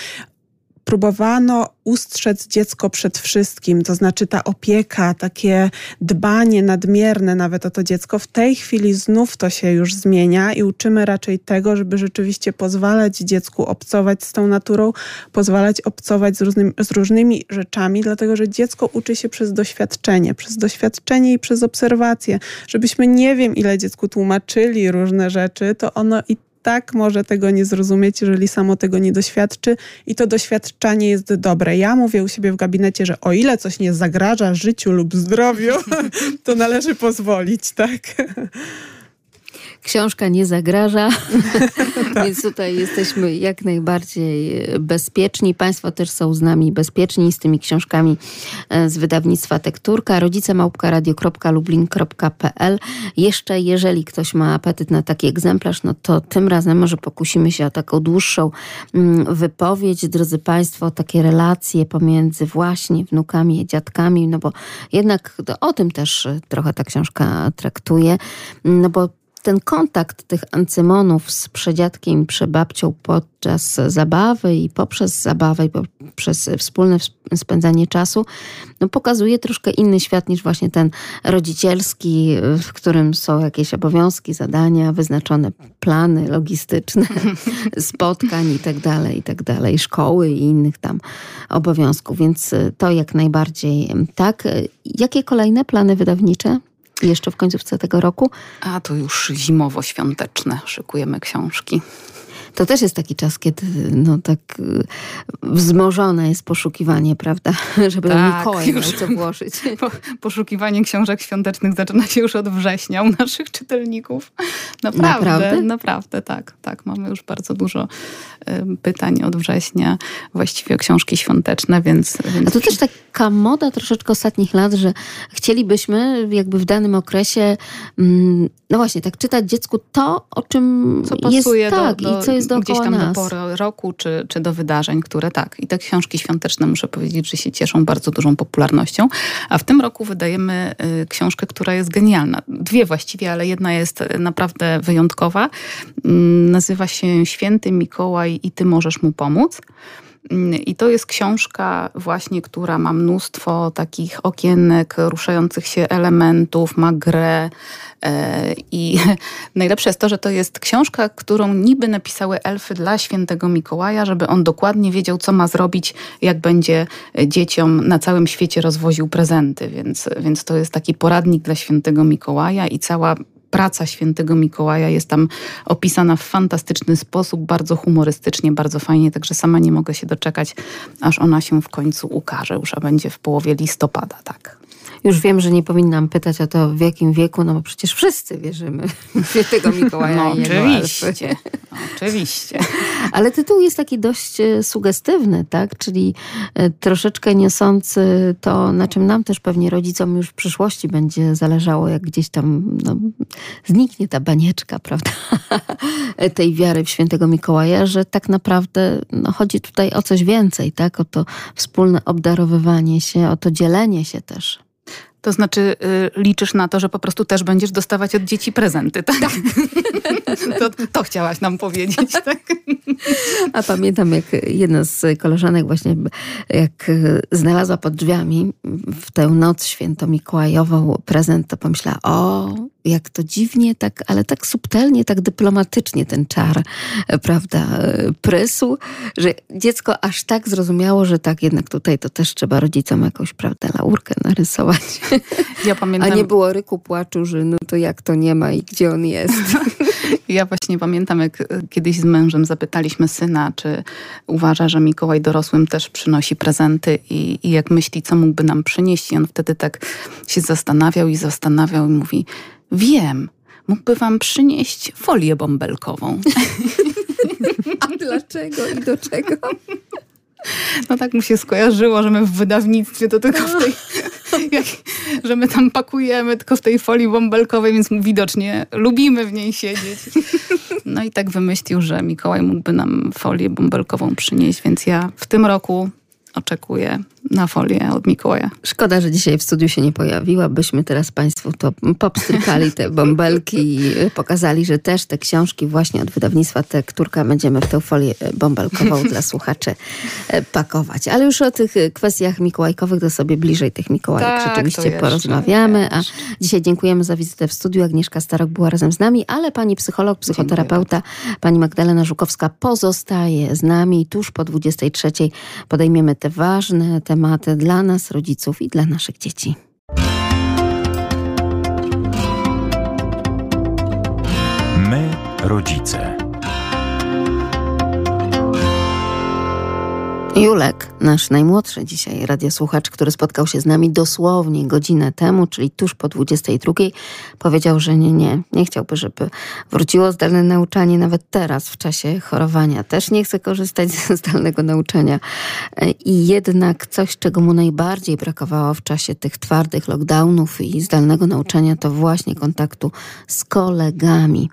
próbowano ustrzec dziecko przed wszystkim, to znaczy ta opieka, takie dbanie nadmierne nawet o to dziecko. W tej chwili znów to się już zmienia i uczymy raczej tego, żeby rzeczywiście pozwalać dziecku obcować z tą naturą, pozwalać obcować z, różnymi, z różnymi rzeczami, dlatego że dziecko uczy się przez doświadczenie, przez doświadczenie i przez obserwację. Żebyśmy nie wiem, ile dziecku tłumaczyli różne rzeczy, to ono i tak może tego nie zrozumieć, jeżeli samo tego nie doświadczy i to doświadczanie jest dobre. Ja mówię u siebie w gabinecie, że o ile coś nie zagraża życiu lub zdrowiu, to należy pozwolić, tak? Książka nie zagraża, więc tutaj jesteśmy jak najbardziej bezpieczni. Państwo też są z nami bezpieczni z tymi książkami e, z wydawnictwa Tekturka. Rodzice małpka.radio.lublin.pl Jeszcze jeżeli ktoś ma apetyt na taki egzemplarz, no to tym razem może pokusimy się o taką dłuższą mm, wypowiedź. Drodzy Państwo, takie relacje pomiędzy właśnie wnukami i dziadkami, no bo jednak o tym też trochę ta książka traktuje, no bo ten kontakt tych ancymonów z przedziadkiem przebabcią podczas zabawy i poprzez zabawę i poprzez wspólne spędzanie czasu no pokazuje troszkę inny świat niż właśnie ten rodzicielski, w którym są jakieś obowiązki, zadania, wyznaczone plany logistyczne, spotkań i tak dalej, i tak szkoły i innych tam obowiązków. Więc to jak najbardziej tak. Jakie kolejne plany wydawnicze? Jeszcze w końcówce tego roku. A to już zimowo-świąteczne. Szykujemy książki. To też jest taki czas, kiedy no tak y, wzmożone jest poszukiwanie, prawda? Żeby tak, Mikołaj miał co włożyć. Po, poszukiwanie książek świątecznych zaczyna się już od września u naszych czytelników. Naprawdę, naprawdę, naprawdę tak. tak. Mamy już bardzo dużo pytań od września, właściwie o książki świąteczne, więc... więc... A to też taka moda troszeczkę ostatnich lat, że chcielibyśmy jakby w danym okresie mm, no właśnie, tak czytać dziecku to, o czym co pasuje jest, do, tak, do, i co jest gdzieś tam nas. do pory roku, czy, czy do wydarzeń, które tak. I te książki świąteczne, muszę powiedzieć, że się cieszą bardzo dużą popularnością. A w tym roku wydajemy y, książkę, która jest genialna. Dwie właściwie, ale jedna jest naprawdę wyjątkowa. Y, nazywa się Święty Mikołaj i Ty możesz mu pomóc. I to jest książka właśnie, która ma mnóstwo takich okienek, ruszających się elementów, ma grę. E, I najlepsze jest to, że to jest książka, którą niby napisały elfy dla świętego Mikołaja, żeby on dokładnie wiedział, co ma zrobić, jak będzie dzieciom na całym świecie rozwoził prezenty. Więc, więc to jest taki poradnik dla świętego Mikołaja i cała praca świętego Mikołaja jest tam opisana w fantastyczny sposób, bardzo humorystycznie, bardzo fajnie, także sama nie mogę się doczekać, aż ona się w końcu ukaże, już a będzie w połowie listopada, tak. Już wiem, że nie powinnam pytać o to w jakim wieku, no bo przecież wszyscy wierzymy w świętego Mikołaja no, i jego oczywiście, oczywiście. Ale tytuł jest taki dość e, sugestywny, tak? Czyli e, troszeczkę niosący to, na czym nam też pewnie rodzicom już w przyszłości będzie zależało, jak gdzieś tam no, zniknie ta banieczka, prawda? Tej wiary w świętego Mikołaja, że tak naprawdę no, chodzi tutaj o coś więcej, tak? O to wspólne obdarowywanie się, o to dzielenie się też. To znaczy y, liczysz na to, że po prostu też będziesz dostawać od dzieci prezenty, tak? tak. to, to chciałaś nam powiedzieć, tak? A pamiętam, jak jedna z koleżanek właśnie, jak znalazła pod drzwiami w tę noc święto-mikołajową prezent, to pomyślała, o, jak to dziwnie, tak, ale tak subtelnie, tak dyplomatycznie ten czar, prawda, prysu, że dziecko aż tak zrozumiało, że tak jednak tutaj to też trzeba rodzicom jakąś, prawda, laurkę narysować. Ja pamiętam... A nie było ryku płaczu, że no to jak to nie ma i gdzie on jest. Ja właśnie pamiętam, jak kiedyś z mężem zapytaliśmy syna, czy uważa, że Mikołaj dorosłym też przynosi prezenty i, i jak myśli, co mógłby nam przynieść. I on wtedy tak się zastanawiał i zastanawiał i mówi, wiem, mógłby wam przynieść folię bąbelkową. A dlaczego i do czego? No tak mu się skojarzyło, że my w wydawnictwie to tylko w tej, jak, że my tam pakujemy tylko w tej folii bąbelkowej, więc widocznie lubimy w niej siedzieć. No i tak wymyślił, że Mikołaj mógłby nam folię bąbelkową przynieść, więc ja w tym roku oczekuję na folię od Mikołaja. Szkoda, że dzisiaj w studiu się nie pojawiła. Byśmy teraz Państwu to popstrykali te bąbelki i pokazali, że też te książki właśnie od wydawnictwa Tekturka będziemy w tę folię bąbelkową dla słuchaczy e, pakować. Ale już o tych kwestiach mikołajkowych to sobie bliżej tych Mikołajek tak, rzeczywiście porozmawiamy. A dzisiaj dziękujemy za wizytę w studiu. Agnieszka Starok była razem z nami, ale pani psycholog, psychoterapeuta, pani Magdalena Żukowska pozostaje z nami. Tuż po 23 podejmiemy te ważne tematy tematy dla nas, rodziców i dla naszych dzieci. My, rodzice. Julek, nasz najmłodszy dzisiaj radiosłuchacz, który spotkał się z nami dosłownie godzinę temu, czyli tuż po 22, powiedział, że nie, nie, nie chciałby, żeby wróciło zdalne nauczanie nawet teraz, w czasie chorowania. Też nie chce korzystać ze zdalnego nauczania. I jednak coś, czego mu najbardziej brakowało w czasie tych twardych lockdownów i zdalnego nauczania, to właśnie kontaktu z kolegami.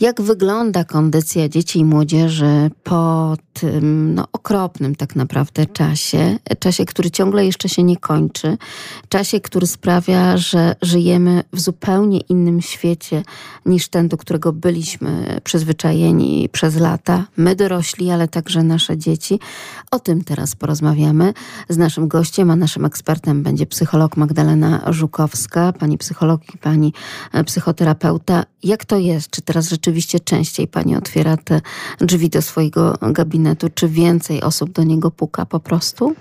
Jak wygląda kondycja dzieci i młodzieży po tym no, okropnym tak naprawdę czasie, czasie, który ciągle jeszcze się nie kończy, czasie, który sprawia, że żyjemy w zupełnie innym świecie niż ten, do którego byliśmy przyzwyczajeni przez lata. My dorośli, ale także nasze dzieci. O tym teraz porozmawiamy z naszym gościem, a naszym ekspertem będzie psycholog Magdalena Żukowska, pani psycholog i pani psychoterapeuta. Jak to jest? Czy teraz rzeczywiście częściej pani otwiera te drzwi do swojego gabinetu? Czy więcej osób do niego puka po prostu?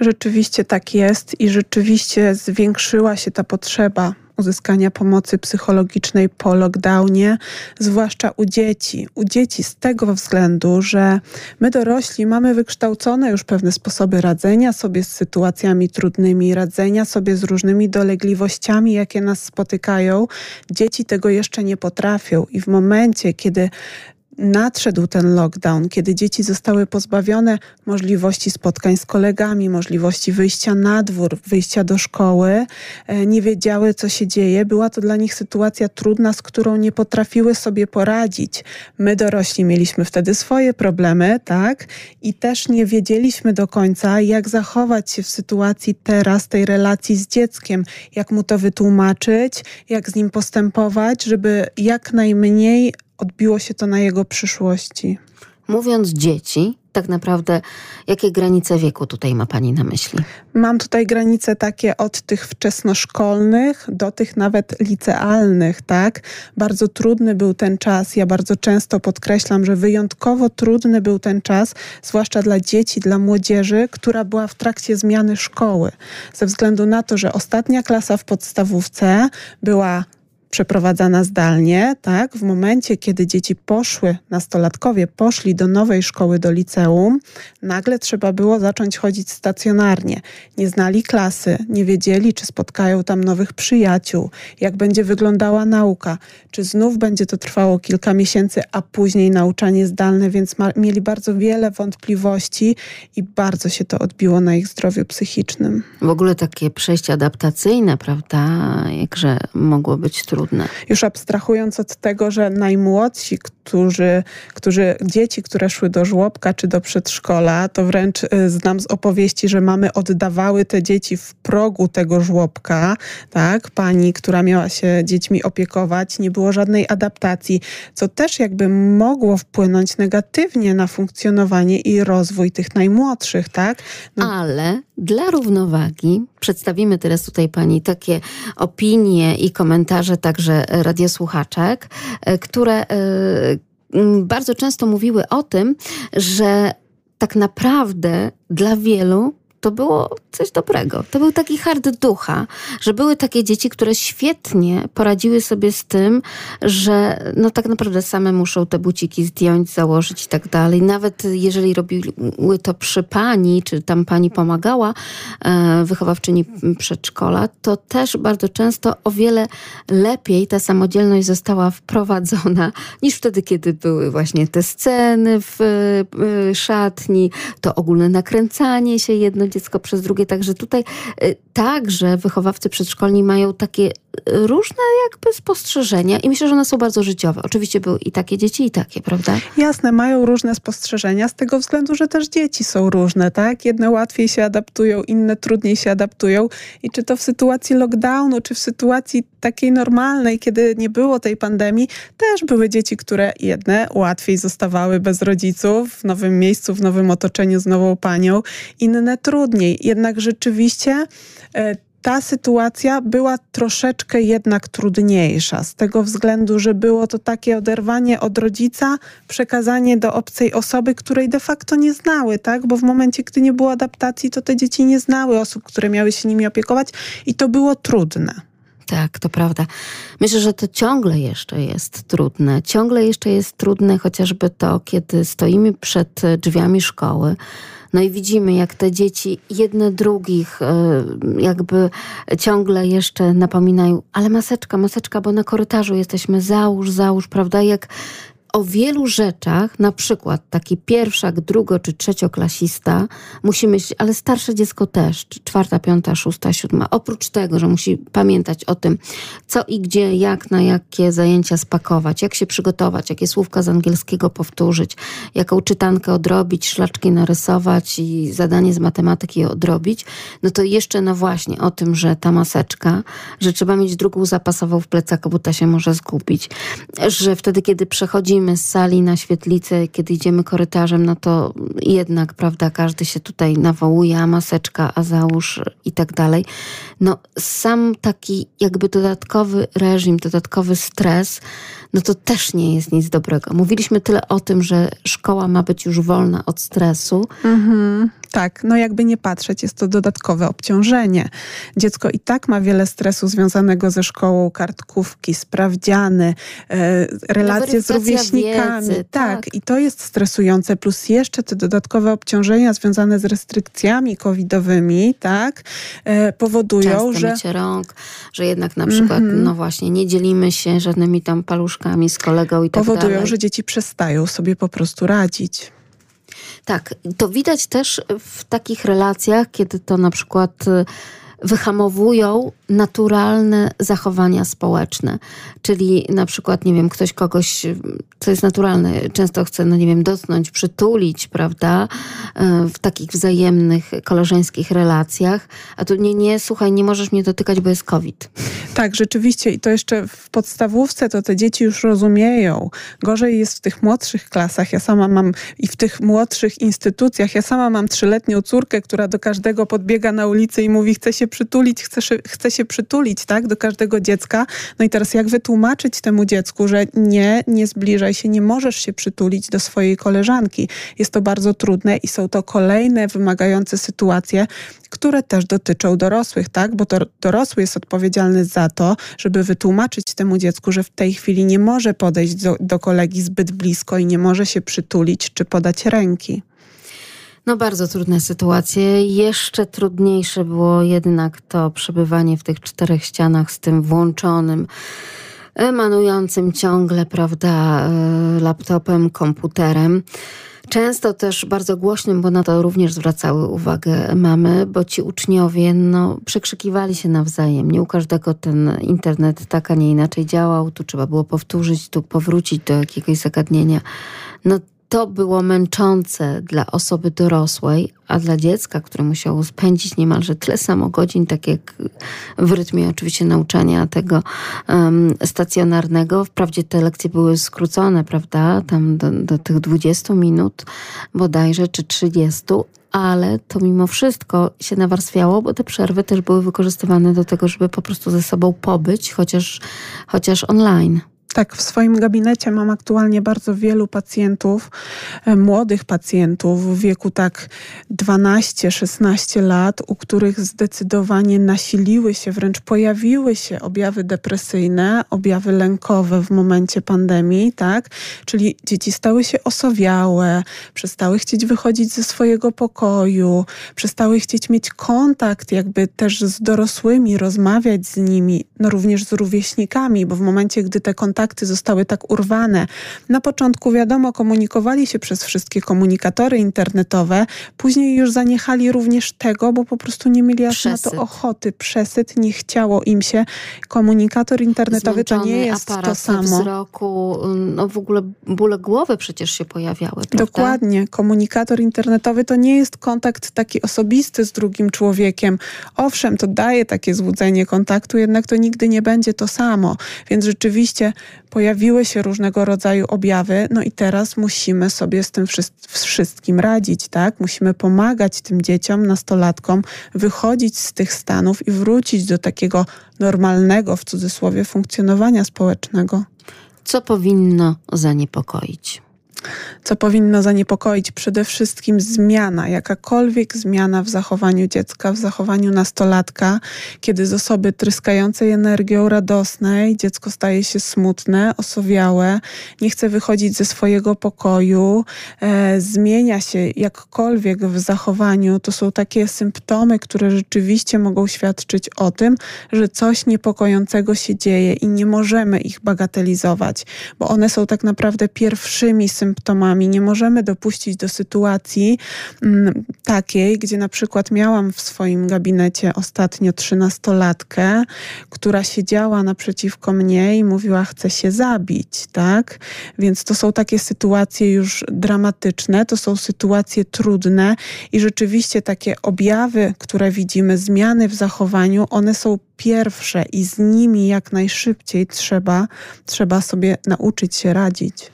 Rzeczywiście tak jest i rzeczywiście zwiększyła się ta potrzeba uzyskania pomocy psychologicznej po lockdownie, zwłaszcza u dzieci. U dzieci z tego względu, że my dorośli mamy wykształcone już pewne sposoby radzenia sobie z sytuacjami trudnymi, radzenia sobie z różnymi dolegliwościami, jakie nas spotykają. Dzieci tego jeszcze nie potrafią i w momencie, kiedy nadszedł ten lockdown, kiedy dzieci zostały pozbawione możliwości spotkań z kolegami, możliwości wyjścia na dwór, wyjścia do szkoły, e, nie wiedziały, co się dzieje. Była to dla nich sytuacja trudna, z którą nie potrafiły sobie poradzić. My dorośli mieliśmy wtedy swoje problemy, tak? I też nie wiedzieliśmy do końca, jak zachować się w sytuacji teraz, tej relacji z dzieckiem, jak mu to wytłumaczyć, jak z nim postępować, żeby jak najmniej odbiło się to na jego przyszłości. Mówiąc dzieci, tak naprawdę jakie granice wieku tutaj ma Pani na myśli? Mam tutaj granice takie od tych wczesnoszkolnych do tych nawet licealnych, tak? Bardzo trudny był ten czas. Ja bardzo często podkreślam, że wyjątkowo trudny był ten czas, zwłaszcza dla dzieci, dla młodzieży, która była w trakcie zmiany szkoły. Ze względu na to, że ostatnia klasa w podstawówce była przeprowadzana zdalnie, tak? W momencie, kiedy dzieci poszły, nastolatkowie poszli do nowej szkoły, do liceum, nagle trzeba było zacząć chodzić stacjonarnie. Nie znali klasy, nie wiedzieli, czy spotkają tam nowych przyjaciół, jak będzie wyglądała nauka, czy znów będzie to trwało kilka miesięcy, a później nauczanie zdalne, więc mieli bardzo wiele wątpliwości i bardzo się to odbiło na ich zdrowiu psychicznym. W ogóle takie przejście adaptacyjne, prawda, jakże mogło być trudne. Już abstrahując od tego, że najmłodsi, którzy dzieci, które szły do żłobka czy do przedszkola, to wręcz y, znam z opowieści, że mamy oddawały te dzieci w progu tego żłobka, tak? Pani, która miała się dziećmi opiekować, nie było żadnej adaptacji, co też jakby mogło wpłynąć negatywnie na funkcjonowanie i rozwój tych najmłodszych, tak? No. Ale dla równowagi przedstawimy teraz tutaj pani takie opinie i komentarze także radiosłuchaczek, e, które e, bardzo często mówiły o tym, że tak naprawdę dla wielu to było coś dobrego. To był taki hard ducha, że były takie dzieci, które świetnie poradziły sobie z tym, że no tak naprawdę same muszą te buciki zdjąć, założyć i tak dalej. Nawet jeżeli robiły to przy pani, czy tam pani pomagała, e, wychowawczyni przedszkola, to też bardzo często o wiele lepiej ta samodzielność została wprowadzona niż wtedy, kiedy były właśnie te sceny w e, szatni, to ogólne nakręcanie się jedno dziecko przez drugie. Także tutaj y, także wychowawcy przedszkolni mają takie różne jakby spostrzeżenia i myślę, że one są bardzo życiowe. Oczywiście były i takie dzieci, i takie, prawda? Jasne, mają różne spostrzeżenia z tego względu, że też dzieci są różne, tak? Jedne łatwiej się adaptują, inne trudniej się adaptują i czy to w sytuacji lockdownu, czy w sytuacji takiej normalnej, kiedy nie było tej pandemii, też były dzieci, które jedne łatwiej zostawały bez rodziców, w nowym miejscu, w nowym otoczeniu z nową panią, inne trudniej. Jednak rzeczywiście e, ta sytuacja była troszeczkę jednak trudniejsza, z tego względu, że było to takie oderwanie od rodzica, przekazanie do obcej osoby, której de facto nie znały, tak? Bo w momencie, gdy nie było adaptacji, to te dzieci nie znały osób, które miały się nimi opiekować i to było trudne. Tak, to prawda. Myślę, że to ciągle jeszcze jest trudne. Ciągle jeszcze jest trudne chociażby to, kiedy stoimy przed drzwiami szkoły no i widzimy, jak te dzieci jedne drugich e, jakby ciągle jeszcze napominają, ale maseczka, maseczka, bo na korytarzu jesteśmy, załóż, załóż, prawda? Jak o wielu rzeczach, na przykład taki pierwszak, drugo czy trzecioklasista musi myśleć, ale starsze dziecko też, czy czwarta, piąta, szósta, siódma. Oprócz tego, że musi pamiętać o tym, co i gdzie, jak na jakie zajęcia spakować, jak się przygotować, jakie słówka z angielskiego powtórzyć, jaką czytankę odrobić, szlaczki narysować i zadanie z matematyki odrobić, no to jeszcze no właśnie o tym, że ta maseczka, że trzeba mieć drugą zapasową w plecaku, bo ta się może zgubić, że wtedy, kiedy przechodzimy wychodzimy z sali na świetlicę, kiedy idziemy korytarzem, no to jednak, prawda, każdy się tutaj nawołuje, a maseczka, a załóż i tak dalej. No sam taki jakby dodatkowy reżim, dodatkowy stres, no to też nie jest nic dobrego. Mówiliśmy tyle o tym, że szkoła ma być już wolna od stresu. Mhm. Tak, no jakby nie patrzeć, jest to dodatkowe obciążenie. Dziecko i tak ma wiele stresu związanego ze szkołą, kartkówki, sprawdziany, e, relacje z rówieśnikami. Wiedzy, tak. tak, i to jest stresujące, plus jeszcze te dodatkowe obciążenia związane z restrykcjami covidowymi, tak, e, powodują, Często że... mycie rąk, że jednak na przykład, mm -hmm. no właśnie, nie dzielimy się żadnymi tam paluszkami z kolegą i tak Powodują, dalej. że dzieci przestają sobie po prostu radzić. Tak, to widać też w takich relacjach, kiedy to na przykład wyhamowują naturalne zachowania społeczne. Czyli na przykład, nie wiem, ktoś kogoś, co jest naturalne, często chce, no nie wiem, dotknąć, przytulić, prawda, e, w takich wzajemnych, koleżeńskich relacjach, a tu nie, nie, słuchaj, nie możesz mnie dotykać, bo jest COVID. Tak, rzeczywiście i to jeszcze w podstawówce to te dzieci już rozumieją. Gorzej jest w tych młodszych klasach. Ja sama mam i w tych młodszych instytucjach, ja sama mam trzyletnią córkę, która do każdego podbiega na ulicy i mówi, chce się przytulić, chce, chce się przytulić tak, do każdego dziecka. No i teraz jak wytłumaczyć temu dziecku, że nie, nie zbliżaj się, nie możesz się przytulić do swojej koleżanki. Jest to bardzo trudne i są to kolejne wymagające sytuacje, które też dotyczą dorosłych, tak? Bo to dorosły jest odpowiedzialny za to, żeby wytłumaczyć temu dziecku, że w tej chwili nie może podejść do, do kolegi zbyt blisko i nie może się przytulić czy podać ręki. No bardzo trudne sytuacje. Jeszcze trudniejsze było jednak to przebywanie w tych czterech ścianach z tym włączonym emanującym ciągle, prawda, e, laptopem, komputerem. Często też bardzo głośnym, bo na to również zwracały uwagę mamy, bo ci uczniowie no, przekrzykiwali się nawzajem. Nie u każdego ten internet tak, a nie inaczej działał. Tu trzeba było powtórzyć, tu powrócić do jakiegoś zagadnienia. No to było męczące dla osoby dorosłej, a dla dziecka, które musiało spędzić niemalże tyle samo godzin, tak jak w rytmie oczywiście nauczania tego um, stacjonarnego. Wprawdzie te lekcje były skrócone, prawda, tam do, do tych 20 minut bodajże, czy 30, ale to mimo wszystko się nawarstwiało, bo te przerwy też były wykorzystywane do tego, żeby po prostu ze sobą pobyć, chociaż, chociaż online. Tak, w swoim gabinecie mam aktualnie bardzo wielu pacjentów, e, młodych pacjentów w wieku tak 12-16 lat, u których zdecydowanie nasiliły się, wręcz pojawiły się objawy depresyjne, objawy lękowe w momencie pandemii, tak? Czyli dzieci stały się osowiałe, przestały chcieć wychodzić ze swojego pokoju, przestały chcieć mieć kontakt jakby też z dorosłymi, rozmawiać z nimi, no również z rówieśnikami, bo w momencie, gdy te kontakty kontakty zostały tak urwane. Na początku, wiadomo, komunikowali się przez wszystkie komunikatory internetowe, później już zaniechali również tego, bo po prostu nie mieli aż na to ochoty. Przesyt, nie chciało im się. Komunikator internetowy Zmęczony to nie jest to samo. wzroku, no w ogóle bóle głowy przecież się pojawiały, prawda? Dokładnie. Komunikator internetowy to nie jest kontakt taki osobisty z drugim człowiekiem. Owszem, to daje takie złudzenie kontaktu, jednak to nigdy nie będzie to samo. Więc rzeczywiście pojawiły się różnego rodzaju objawy, no i teraz musimy sobie z tym wszystkim radzić, tak? Musimy pomagać tym dzieciom, nastolatkom wychodzić z tych stanów i wrócić do takiego normalnego, w cudzysłowie, funkcjonowania społecznego. Co powinno zaniepokoić? Co powinno zaniepokoić? Przede wszystkim zmiana, jakakolwiek zmiana w zachowaniu dziecka, w zachowaniu nastolatka, kiedy z osoby tryskającej energią radosnej dziecko staje się smutne, osowiałe, nie chce wychodzić ze swojego pokoju, e, zmienia się jakkolwiek w zachowaniu, to są takie symptomy, które rzeczywiście mogą świadczyć o tym, że coś niepokojącego się dzieje i nie możemy ich bagatelizować, bo one są tak naprawdę pierwszymi symptomami, symptomami. Nie możemy dopuścić do sytuacji mm, takiej, gdzie na przykład miałam w swoim gabinecie ostatnio trzynastolatkę, która siedziała naprzeciwko mnie i mówiła, chce się zabić, tak? Więc to są takie sytuacje już dramatyczne, to są sytuacje trudne i rzeczywiście takie objawy, które widzimy, zmiany w zachowaniu, one są pierwsze i z nimi jak najszybciej trzeba, trzeba sobie nauczyć się radzić.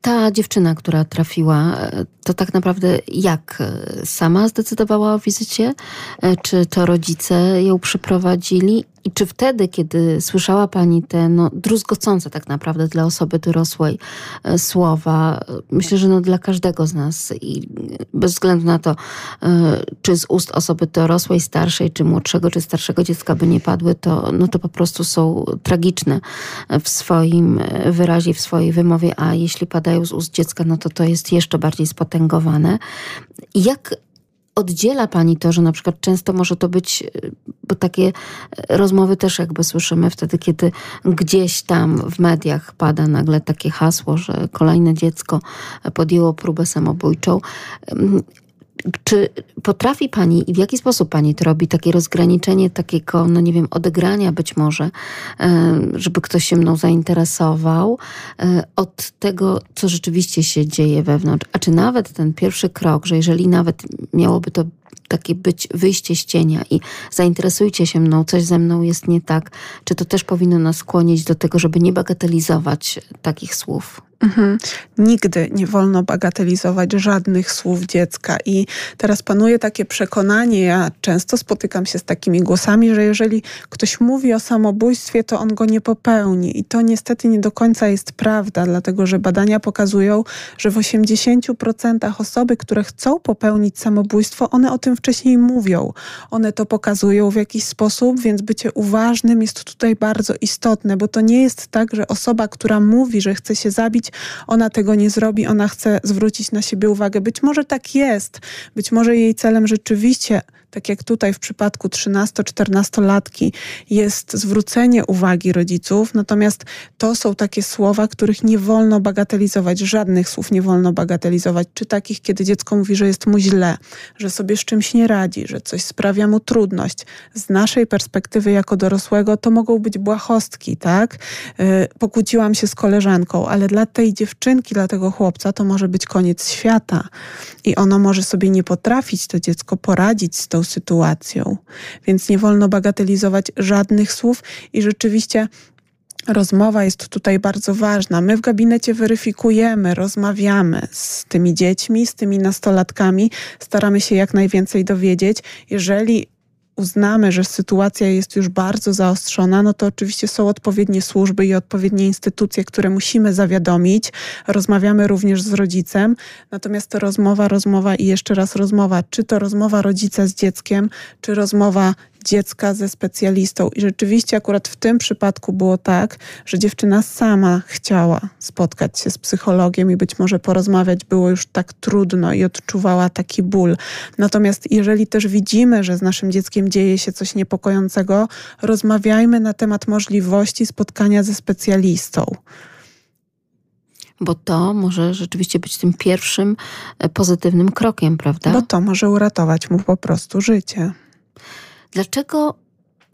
Ta dziewczyna, która trafiła, to tak naprawdę jak? Sama zdecydowała o wizycie? E, czy to rodzice ją przyprowadzili? I czy wtedy, kiedy słyszała Pani te no, druzgocące tak naprawdę dla osoby dorosłej e, słowa, myślę, że no, dla każdego z nas i bez względu na to, e, czy z ust osoby dorosłej, starszej, czy młodszego, czy starszego dziecka by nie padły, to, no, to po prostu są tragiczne w swoim wyrazie, w swojej wymowie, a jeśli padają z ust dziecka, no to to jest jeszcze bardziej spotęgowane. Jak oddziela Pani to, że na przykład często może to być, bo takie rozmowy też jakby słyszymy wtedy, kiedy gdzieś tam w mediach pada nagle takie hasło, że kolejne dziecko podjęło próbę samobójczą. Czy potrafi Pani i w jaki sposób Pani to robi, takie rozgraniczenie takiego, no nie wiem, odegrania być może, e, żeby ktoś się mną zainteresował, e, od tego, co rzeczywiście się dzieje wewnątrz? A czy nawet ten pierwszy krok, że jeżeli nawet miałoby to takie być wyjście z cienia i zainteresujcie się mną, coś ze mną jest nie tak, czy to też powinno nas skłonić do tego, żeby nie bagatelizować takich słów? Mhm. Nigdy nie wolno bagatelizować żadnych słów dziecka. I teraz panuje takie przekonanie, ja często spotykam się z takimi głosami, że jeżeli ktoś mówi o samobójstwie, to on go nie popełni. I to niestety nie do końca jest prawda, dlatego że badania pokazują, że w 80% osoby, które chcą popełnić samobójstwo, one o tym wcześniej mówią. One to pokazują w jakiś sposób, więc bycie uważnym jest tutaj bardzo istotne, bo to nie jest tak, że osoba, która mówi, że chce się zabić, ona tego nie zrobi, ona chce zwrócić na siebie uwagę. Być może tak jest, być może jej celem rzeczywiście tak jak tutaj w przypadku 13-14-latki, jest zwrócenie uwagi rodziców, natomiast to są takie słowa, których nie wolno bagatelizować, żadnych słów nie wolno bagatelizować, czy takich, kiedy dziecko mówi, że jest mu źle, że sobie z czymś nie radzi, że coś sprawia mu trudność. Z naszej perspektywy jako dorosłego to mogą być błahostki, tak? Yy, pokłóciłam się z koleżanką, ale dla tej dziewczynki, dla tego chłopca to może być koniec świata i ono może sobie nie potrafić, to dziecko poradzić z tą tą sytuacją. Więc nie wolno bagatelizować żadnych słów i rzeczywiście Rozmowa jest tutaj bardzo ważna. My w gabinecie weryfikujemy, rozmawiamy z tymi dziećmi, z tymi nastolatkami, staramy się jak najwięcej dowiedzieć. Jeżeli uznamy, że sytuacja jest już bardzo zaostrzona, no to oczywiście są odpowiednie służby i odpowiednie instytucje, które musimy zawiadomić. Rozmawiamy również z rodzicem, natomiast to rozmowa, rozmowa i jeszcze raz rozmowa, czy to rozmowa rodzica z dzieckiem, czy rozmowa dziecka ze specjalistą. I rzeczywiście akurat w tym przypadku było tak, że dziewczyna sama chciała spotkać się z psychologiem i być może porozmawiać było już tak trudno i odczuwała taki ból. Natomiast jeżeli też widzimy, że z naszym dzieckiem dzieje się coś niepokojącego, rozmawiajmy na temat możliwości spotkania ze specjalistą bo to może rzeczywiście być tym pierwszym e, pozytywnym krokiem, prawda? Bo to może uratować mu po prostu życie. Dlaczego,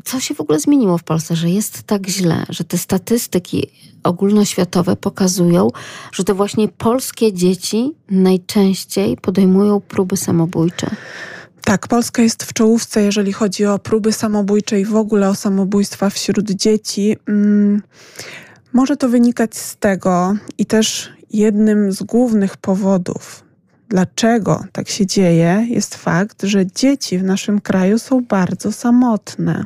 co się w ogóle zmieniło w Polsce, że jest tak źle, że te statystyki ogólnoświatowe pokazują, że to właśnie polskie dzieci najczęściej podejmują próby samobójcze? Tak, Polska jest w czołówce, jeżeli chodzi o próby samobójcze i w ogóle o samobójstwa wśród dzieci. Hmm, może to wynikać z tego i też jednym z głównych powodów dlaczego tak się dzieje, jest fakt, że dzieci w naszym kraju są bardzo samotne.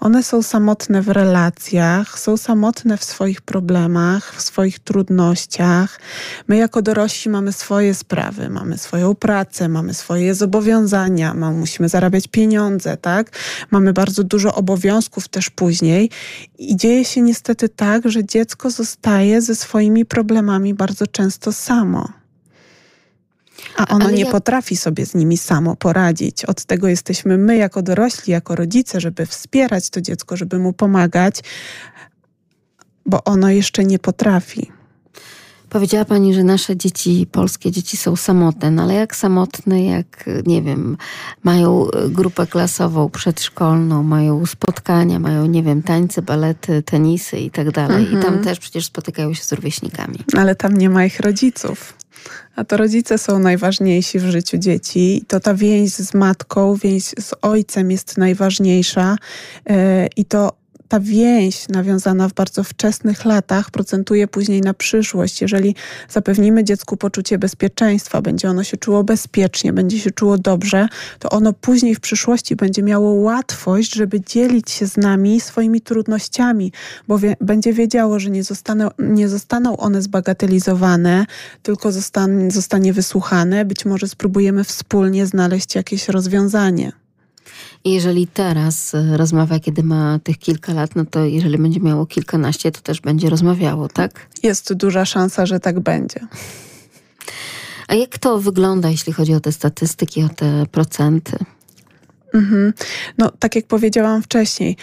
One są samotne w relacjach, są samotne w swoich problemach, w swoich trudnościach. My, jako dorośli, mamy swoje sprawy, mamy swoją pracę, mamy swoje zobowiązania, mamy, musimy zarabiać pieniądze, tak? Mamy bardzo dużo obowiązków też później. I dzieje się niestety tak, że dziecko zostaje ze swoimi problemami bardzo często samo. A ono Ale nie ja... potrafi sobie z nimi samo poradzić. Od tego jesteśmy my, jako dorośli, jako rodzice, żeby wspierać to dziecko, żeby mu pomagać, bo ono jeszcze nie potrafi. Powiedziała Pani, że nasze dzieci, polskie dzieci są samotne, no ale jak samotne, jak nie wiem, mają grupę klasową, przedszkolną, mają spotkania, mają, nie wiem, tańce, balety, tenisy i tak dalej. I tam mhm. też przecież spotykają się z rówieśnikami. Ale tam nie ma ich rodziców. A to rodzice są najważniejsi w życiu dzieci. To ta więź z matką, więź z ojcem jest najważniejsza. E, I to ta więź nawiązana w bardzo wczesnych latach procentuje później na przyszłość. Jeżeli zapewnimy dziecku poczucie bezpieczeństwa, będzie ono się czuło bezpiecznie, będzie się czuło dobrze, to ono później w przyszłości będzie miało łatwość, żeby dzielić się z nami swoimi trudnościami, bo wie, będzie wiedziało, że nie, zostaną, nie zostaną one zbagatelizowane, tylko zostanie, zostanie wysłuchane. Być może spróbujemy wspólnie znaleźć jakieś rozwiązanie. I jeżeli teraz e, rozmawia, kiedy ma tych kilka lat, no to jeżeli będzie miało kilkanaście, to też będzie rozmawiało, tak? Jest duża szansa, że tak będzie. A jak to wygląda, jeśli chodzi o te statystyki, o te procenty? Mhm. No, tak jak powiedziałam wcześniej,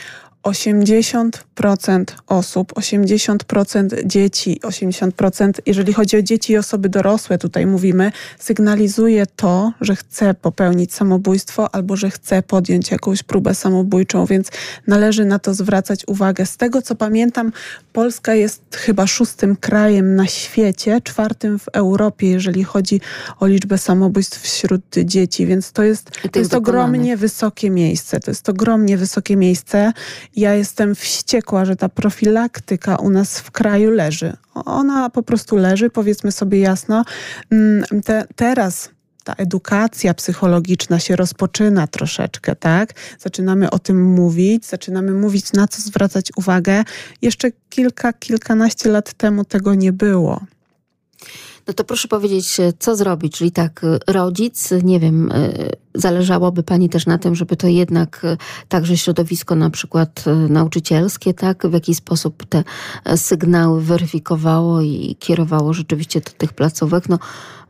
80% osób, 80% dzieci, 80%, jeżeli chodzi o dzieci i osoby dorosłe, tutaj mówimy, sygnalizuje to, że chce popełnić samobójstwo albo że chce podjąć jakąś próbę samobójczą, więc należy na to zwracać uwagę. Z tego co pamiętam, Polska jest chyba szóstym krajem na świecie, czwartym w Europie, jeżeli chodzi o liczbę samobójstw wśród dzieci, więc to jest, to jest ogromnie wysokie miejsce. To jest ogromnie wysokie miejsce. Ja jestem wściekła, że ta profilaktyka u nas w kraju leży. Ona po prostu leży, powiedzmy sobie jasno. Mm, te, teraz ta edukacja psychologiczna się rozpoczyna troszeczkę, tak? Zaczynamy o tym mówić, zaczynamy mówić, na co zwracać uwagę. Jeszcze kilka, kilkanaście lat temu tego nie było. No to proszę powiedzieć, co zrobić? Czyli tak, rodzic, nie wiem, zależałoby pani też na tym, żeby to jednak także środowisko na przykład nauczycielskie, tak, w jakiś sposób te sygnały weryfikowało i kierowało rzeczywiście do tych placówek. No,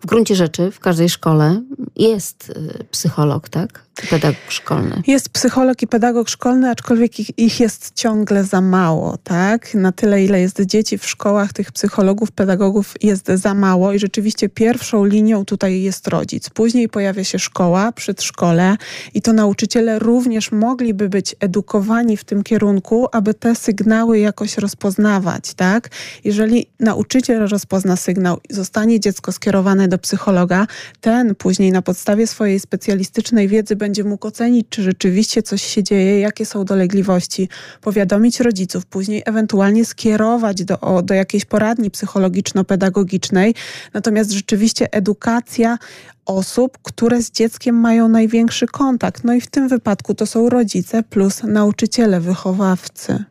w gruncie rzeczy w każdej szkole jest y, psycholog, tak? Pedagog szkolny. Jest psycholog i pedagog szkolny, aczkolwiek ich, ich, jest ciągle za mało, tak? Na tyle, ile jest dzieci w szkołach, tych psychologów, pedagogów jest za mało i rzeczywiście pierwszą linią tutaj jest rodzic. Później pojawia się szkoła, przedszkole i to nauczyciele również mogliby być edukowani w tym kierunku, aby te sygnały jakoś rozpoznawać, tak? Jeżeli nauczyciel rozpozna sygnał i zostanie dziecko skierowane do psychologa, ten później na podstawie swojej specjalistycznej wiedzy będzie mógł ocenić, czy rzeczywiście coś się dzieje, jakie są dolegliwości, powiadomić rodziców, później ewentualnie skierować do, o, do jakiejś poradni psychologiczno-pedagogicznej. Natomiast rzeczywiście edukacja osób, które z dzieckiem mają największy kontakt. No i w tym wypadku to są rodzice plus nauczyciele, wychowawcy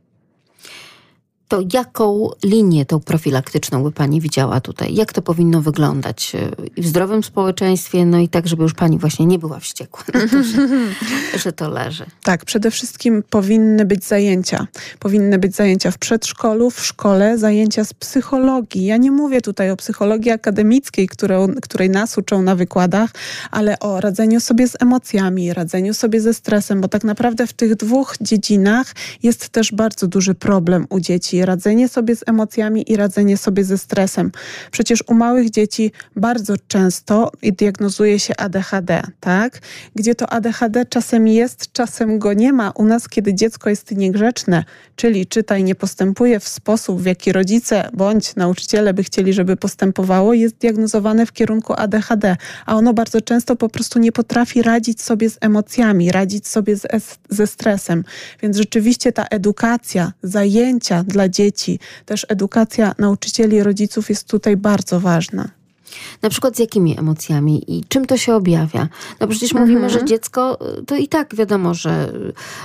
to jaką linię tą profilaktyczną by Pani widziała tutaj? Jak to powinno wyglądać w zdrowym społeczeństwie, no i tak, żeby już Pani właśnie nie była wściekła na to, że, że to leży? Tak, przede wszystkim powinny być zajęcia. Powinny być zajęcia w przedszkolu, w szkole, zajęcia z psychologii. Ja nie mówię tutaj o psychologii akademickiej, którą, której nas uczą na wykładach, ale o radzeniu sobie z emocjami, radzeniu sobie ze stresem, bo tak naprawdę w tych dwóch dziedzinach jest też bardzo duży problem u dzieci radzenie sobie z emocjami i radzenie sobie ze stresem. Przecież u małych dzieci bardzo często diagnozuje się ADHD, tak? Gdzie to ADHD czasem jest, czasem go nie ma. U nas, kiedy dziecko jest niegrzeczne, czyli czytaj, nie postępuje w sposób, w jaki rodzice bądź nauczyciele by chcieli, żeby postępowało, jest diagnozowane w kierunku ADHD, a ono bardzo często po prostu nie potrafi radzić sobie z emocjami, radzić sobie z, ze stresem. Więc rzeczywiście ta edukacja, zajęcia dla dzieci, też edukacja nauczycieli i rodziców jest tutaj bardzo ważna. Na przykład z jakimi emocjami i czym to się objawia? No przecież mhm. mówimy, że dziecko to i tak wiadomo, że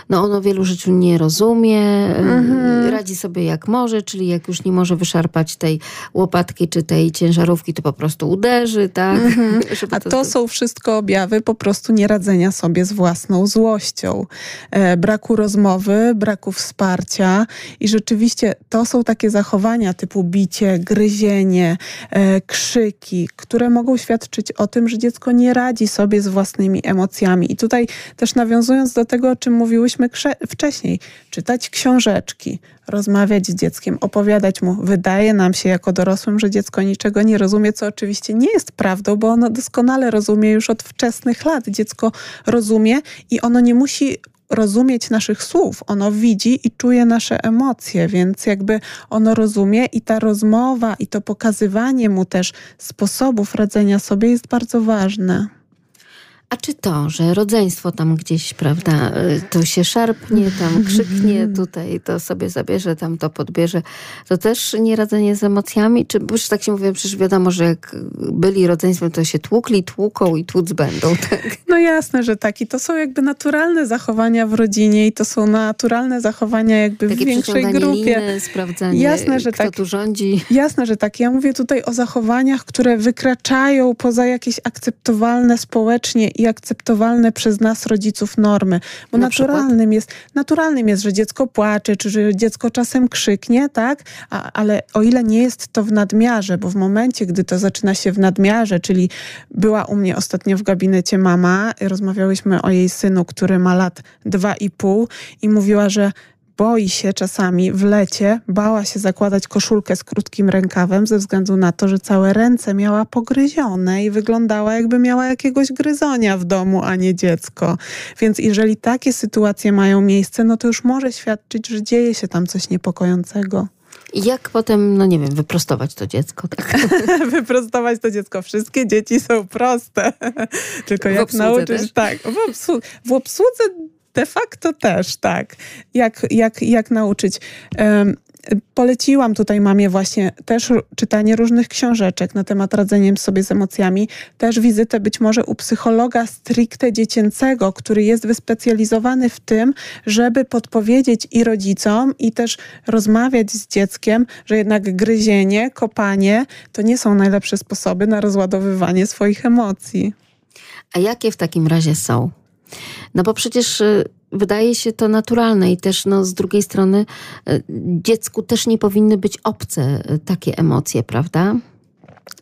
no ono wielu rzeczy nie rozumie, mhm. radzi sobie jak może, czyli jak już nie może wyszarpać tej łopatki czy tej ciężarówki, to po prostu uderzy, tak? Mhm. A to, są wszystko objawy po prostu nieradzenia sobie z własną złością. E, braku rozmowy, braku wsparcia i rzeczywiście to są takie zachowania typu bicie, gryzienie, e, które mogą świadczyć o tym, że dziecko nie radzi sobie z własnymi emocjami. I tutaj też nawiązując do tego, o czym mówiłyśmy wcześniej, czytać książeczki, rozmawiać z dzieckiem, opowiadać mu. Wydaje nam się jako dorosłym, że dziecko niczego nie rozumie, co oczywiście nie jest prawdą, bo ono doskonale rozumie już od wczesnych lat. Dziecko rozumie i ono nie musi rozumieć naszych słów. Ono widzi i czuje nasze emocje, więc jakby ono rozumie i ta rozmowa i to pokazywanie mu też sposobów radzenia sobie jest bardzo ważne. A czy to, że rodzeństwo tam gdzieś, prawda, to się szarpnie, tam krzyknie, tutaj to sobie zabierze, tam to podbierze, to też nie radzenie z emocjami? Czy, bo już tak się mówię, przecież wiadomo, że jak byli rodzeństwem, to się tłukli, tłuką i tłuc będą, tak? No jasne, że tak. I to są jakby naturalne zachowania w rodzinie i to są naturalne zachowania jakby Takie w większej grupie. Liny, sprawdzanie, Jasne, że kto tak. tu rządzi. Jasne, że tak. Ja mówię tutaj o zachowaniach, które wykraczają poza jakieś akceptowalne społecznie i akceptowalne przez nas rodziców normy. Bo Na naturalnym jest, naturalnym jest, że dziecko płacze, czy że dziecko czasem krzyknie, tak? A, ale o ile nie jest to w nadmiarze, bo w momencie, gdy to zaczyna się w nadmiarze, czyli była u mnie ostatnio w gabinecie mama, rozmawiałyśmy o jej synu, który ma lat dwa i pół i mówiła, że boi się czasami w lecie, bała się zakładać koszulkę z krótkim rękawem ze względu na to, że całe ręce miała pogryzione i wyglądała jakby miała jakiegoś gryzonia w domu, a nie dziecko. Więc jeżeli takie sytuacje mają miejsce, no to już może świadczyć, że dzieje się tam coś niepokojącego. I jak potem, no nie wiem, wyprostować to dziecko? Tak? wyprostować to dziecko. Wszystkie dzieci są proste. Tylko jak nauczyć. Też? Tak. W, obsłu w obsłudze de facto też, tak. Jak, jak, jak nauczyć. Um, poleciłam tutaj mamie właśnie też czytanie różnych książeczek na temat radzenia sobie z emocjami, też wizytę być może u psychologa stricte dziecięcego, który jest wyspecjalizowany w tym, żeby podpowiedzieć i rodzicom i też rozmawiać z dzieckiem, że jednak gryzienie, kopanie to nie są najlepsze sposoby na rozładowywanie swoich emocji. A jakie w takim razie są? No bo przecież y, wydaje się to naturalne i też no, z drugiej strony y, dziecku też nie powinny być obce y, takie emocje, prawda?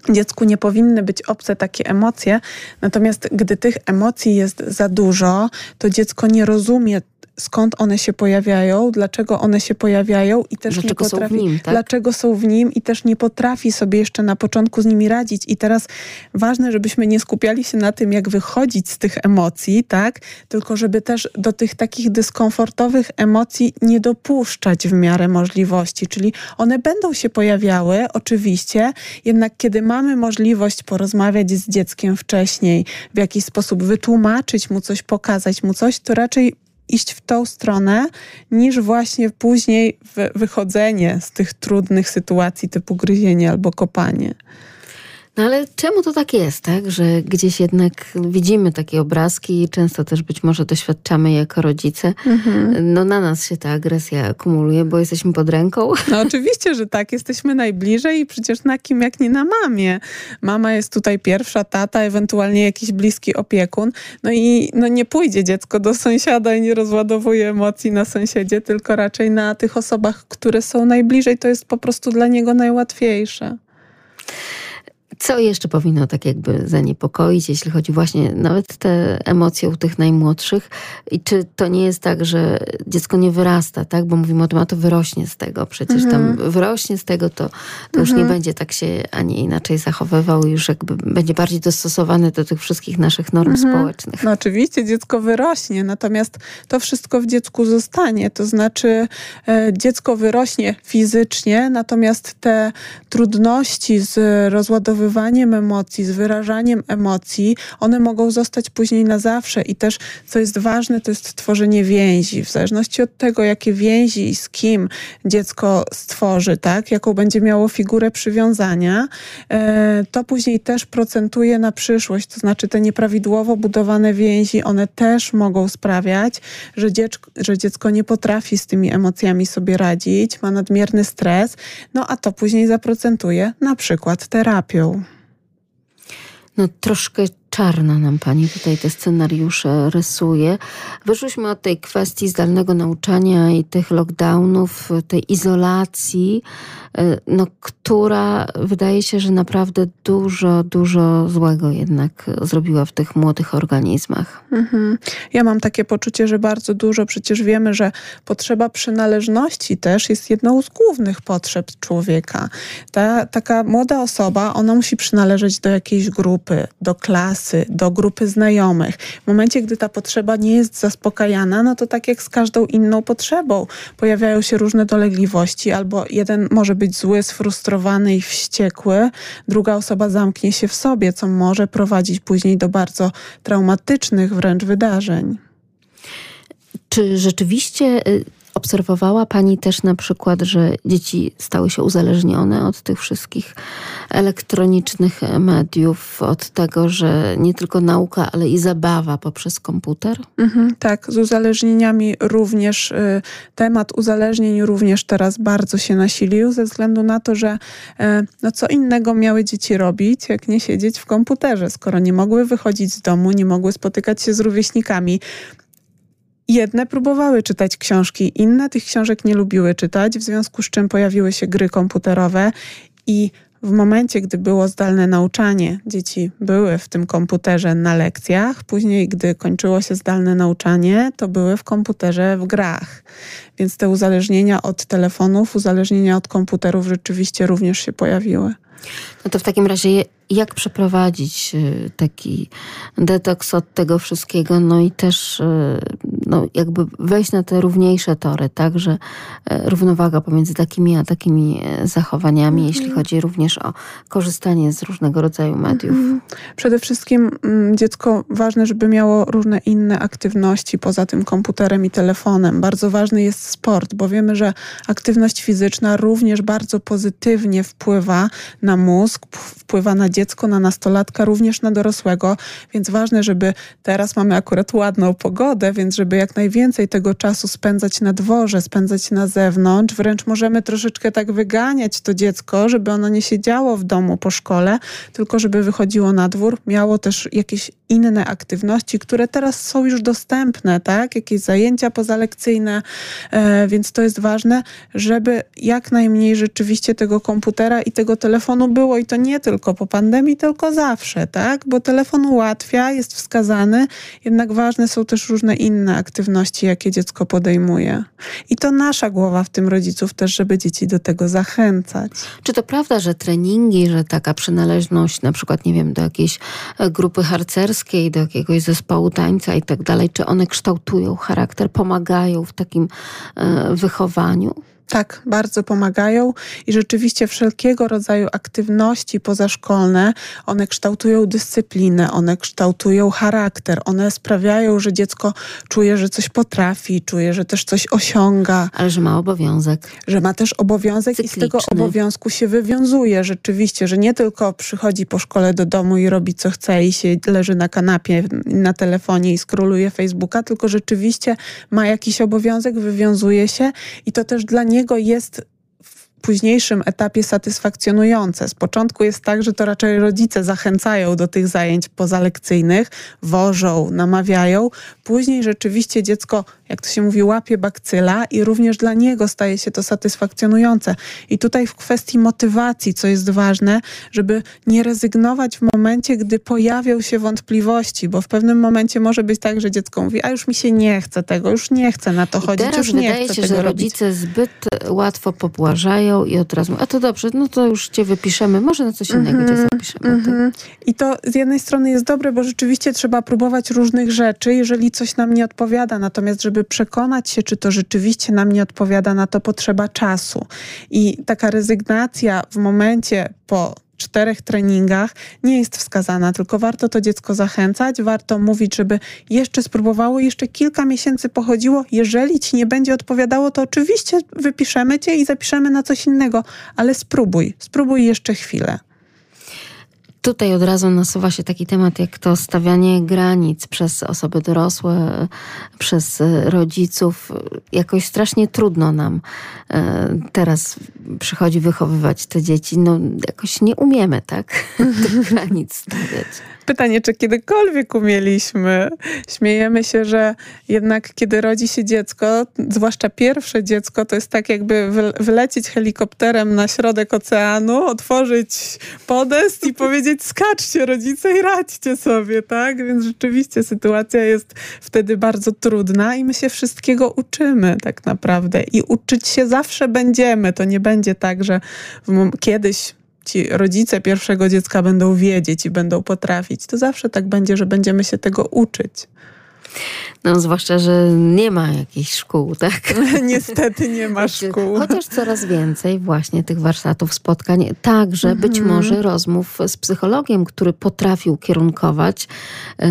Dziecku nie powinny być obce takie emocje, natomiast gdy tych emocji jest za dużo, to dziecko nie rozumie skąd one się pojawiają, dlaczego one się pojawiają i też dlaczego nie potrafi, są nim, tak? dlaczego są w nim i też nie potrafi sobie jeszcze na początku z nimi radzić. I teraz ważne, żebyśmy nie skupiali się na tym, jak wychodzić z tych emocji, tak? Tylko żeby też do tych takich dyskomfortowych emocji nie dopuszczać w miarę możliwości. Czyli one będą się pojawiały, oczywiście, jednak kiedy mamy możliwość porozmawiać z dzieckiem wcześniej, w jakiś sposób wytłumaczyć mu coś, pokazać mu coś, to raczej iść w tą stronę, niż właśnie później wychodzenie z tych trudnych sytuacji typu gryzienie albo kopanie. No ale czemu to tak jest, tak? Że gdzieś jednak widzimy takie obrazki i często też być może doświadczamy jako rodzice. Mhm. No na nas się ta agresja akumuluje, bo jesteśmy pod ręką. No oczywiście, że tak. Jesteśmy najbliżej i przecież na kim jak nie na mamie. Mama jest tutaj pierwsza, tata, ewentualnie jakiś bliski opiekun. No i no nie pójdzie dziecko do sąsiada i nie rozładowuje emocji na sąsiedzie, tylko raczej na tych osobach, które są najbliżej. To jest po prostu dla niego najłatwiejsze. Co jeszcze powinno tak jakby zaniepokoić, jeśli chodzi właśnie nawet te emocje u tych najmłodszych? I czy to nie jest tak, że dziecko nie wyrasta, tak? Bo mówimy o tym, a to wyrośnie z tego. Przecież mhm. tam wyrośnie z tego, to, to mhm. już nie mhm. będzie tak się, a nie inaczej zachowywał, już jakby będzie bardziej dostosowany do tych wszystkich naszych norm mhm. społecznych. No oczywiście dziecko wyrośnie, natomiast to wszystko w dziecku zostanie. To znaczy e, dziecko wyrośnie fizycznie, natomiast te trudności z rozładowywaniem przeżywaniem emocji, z wyrażaniem emocji, one mogą zostać później na zawsze. I też, co jest ważne, to jest tworzenie więzi. W zależności od tego, jakie więzi i z kim dziecko stworzy, tak, jaką będzie miało figurę przywiązania, e, to później też procentuje na przyszłość. To znaczy, te nieprawidłowo budowane więzi, one też mogą sprawiać, że dziecko, że dziecko nie potrafi z tymi emocjami sobie radzić, ma nadmierny stres, no a to później zaprocentuje na przykład terapią. No troszkę czarno nam pani tutaj te scenariusze rysuje. Wyszłyśmy od tej kwestii zdalnego nauczania i tych lockdownów, tej izolacji, e, no, która wydaje się, że naprawdę dużo, dużo złego jednak zrobiła w tych młodych organizmach. Mhm. Ja mam takie poczucie, że bardzo dużo, przecież wiemy, że potrzeba przynależności też jest jedną z głównych potrzeb człowieka. Ta taka młoda osoba, ona musi przynależeć do jakiejś grupy, do klasy, klasy, do grupy znajomych. W momencie, gdy ta potrzeba nie jest zaspokajana, no to tak jak z każdą inną potrzebą, pojawiają się różne dolegliwości, albo jeden może być zły, sfrustrowany i wściekły, druga osoba zamknie się w sobie, co może prowadzić później do bardzo traumatycznych wręcz wydarzeń. Czy rzeczywiście y, Obserwowała Pani też na przykład, że dzieci stały się uzależnione od tych wszystkich elektronicznych mediów, od tego, że nie tylko nauka, ale i zabawa poprzez komputer? Mhm, tak, z uzależnieniami również, y, temat uzależnień również teraz bardzo się nasilił, ze względu na to, że y, no co innego miały dzieci robić, jak nie siedzieć w komputerze, skoro nie mogły wychodzić z domu, nie mogły spotykać się z rówieśnikami. Jedne próbowały czytać książki, inne tych książek nie lubiły czytać, w związku z czym pojawiły się gry komputerowe i w momencie, gdy było zdalne nauczanie, dzieci były w tym komputerze na lekcjach, później, gdy kończyło się zdalne nauczanie, to były w komputerze w grach. więc te uzależnienia od telefonów, uzależnienia od komputerów rzeczywiście również się pojawiły. No to w takim razie jak przeprowadzić y, taki detoks od tego wszystkiego, no i też y, no, jakby wejść na te równiejsze tory, tak, że e, równowaga pomiędzy takimi a takimi e, zachowaniami, mhm. jeśli chodzi również o korzystanie z różnego rodzaju mediów. Mhm. Przede wszystkim mm, dziecko ważne, żeby miało różne inne aktywności poza tym komputerem i telefonem. Bardzo ważny jest sport, bo wiemy, że aktywność fizyczna również bardzo pozytywnie wpływa na mózg, wpływa na dziecko, na nastolatka, również na dorosłego, więc ważne, żeby teraz mamy akurat ładną pogodę, więc żeby jak najwięcej tego czasu spędzać na dworze, spędzać na zewnątrz, wręcz możemy troszeczkę tak wyganiać to dziecko, żeby ono nie siedziało w domu po szkole, tylko żeby wychodziło na dwór, miało też jakieś inne aktywności, które teraz są już dostępne, tak? Jakieś zajęcia pozalekcyjne, e, więc to jest ważne, żeby jak najmniej rzeczywiście tego komputera i tego telefonu było i to nie tylko po pandemii, tylko zawsze, tak? Bo telefon ułatwia, jest wskazany, jednak ważne są też różne inne aktywności, jakie dziecko podejmuje. I to nasza głowa w tym rodziców też, żeby dzieci do tego zachęcać. Czy to prawda, że treningi, że taka przynależność na przykład, nie wiem, do jakiejś e, grupy harcerskiej, do jakiegoś zespołu tańca i tak dalej, czy one kształtują charakter, pomagają w takim e, wychowaniu? Tak, bardzo pomagają i rzeczywiście wszelkiego rodzaju aktywności pozaszkolne, one kształtują dyscyplinę, one kształtują charakter, one sprawiają, że dziecko czuje, że coś potrafi, czuje, że też coś osiąga. Ale że ma obowiązek. Że ma też obowiązek Cykliczny. i z tego obowiązku się wywiązuje rzeczywiście, że nie tylko przychodzi po szkole do domu i robi co chce i się leży na kanapie, na telefonie i skroluje Facebooka, tylko rzeczywiście ma jakiś obowiązek, wywiązuje się i to też dla niego niego jest późniejszym etapie satysfakcjonujące. Z początku jest tak, że to raczej rodzice zachęcają do tych zajęć pozalekcyjnych, wożą, namawiają. Później rzeczywiście dziecko, jak to się mówi, łapie bakcyla i również dla niego staje się to satysfakcjonujące. I tutaj w kwestii motywacji, co jest ważne, żeby nie rezygnować w momencie, gdy pojawią się wątpliwości, bo w pewnym momencie może być tak, że dziecko mówi, a już mi się nie chce tego, już nie chce na to I chodzić, teraz już nie wydaje chcę się, tego że robić. rodzice zbyt łatwo i od razu, a to dobrze, no to już cię wypiszemy, może na coś innego mm -hmm, cię zapiszemy. Mm -hmm. I to z jednej strony jest dobre, bo rzeczywiście trzeba próbować różnych rzeczy, jeżeli coś nam nie odpowiada. Natomiast, żeby przekonać się, czy to rzeczywiście nam nie odpowiada, na to potrzeba czasu. I taka rezygnacja w momencie po czterech treningach nie jest wskazana, tylko warto to dziecko zachęcać, warto mówić, żeby jeszcze spróbowało, jeszcze kilka miesięcy pochodziło. Jeżeli ci nie będzie odpowiadało, to oczywiście wypiszemy cię i zapiszemy na coś innego, ale spróbuj, spróbuj jeszcze chwilę. Tutaj od razu nasuwa się taki temat, jak to stawianie granic przez osoby dorosłe, przez rodziców. Jakoś strasznie trudno nam e, teraz przychodzi wychowywać te dzieci. No, jakoś nie umiemy, tak? Tych granic stawiać. Pytanie, czy kiedykolwiek umieliśmy? Śmiejemy się, że jednak kiedy rodzi się dziecko, zwłaszcza pierwsze dziecko, to jest tak jakby wylecieć helikopterem na środek oceanu, otworzyć podest i powiedzieć skaczcie rodzice i radźcie sobie, tak? Więc rzeczywiście sytuacja jest wtedy bardzo trudna i my się wszystkiego uczymy tak naprawdę i uczyć się zawsze będziemy. To nie będzie tak, że kiedyś ci rodzice pierwszego dziecka będą wiedzieć i będą potrafić, to zawsze tak będzie, że będziemy się tego uczyć. No, zwłaszcza, że nie ma jakichś szkół, tak? Niestety nie ma szkół. Chociaż coraz więcej właśnie tych warsztatów, spotkań, także -hmm. być może rozmów z psychologiem, który potrafił kierunkować, e,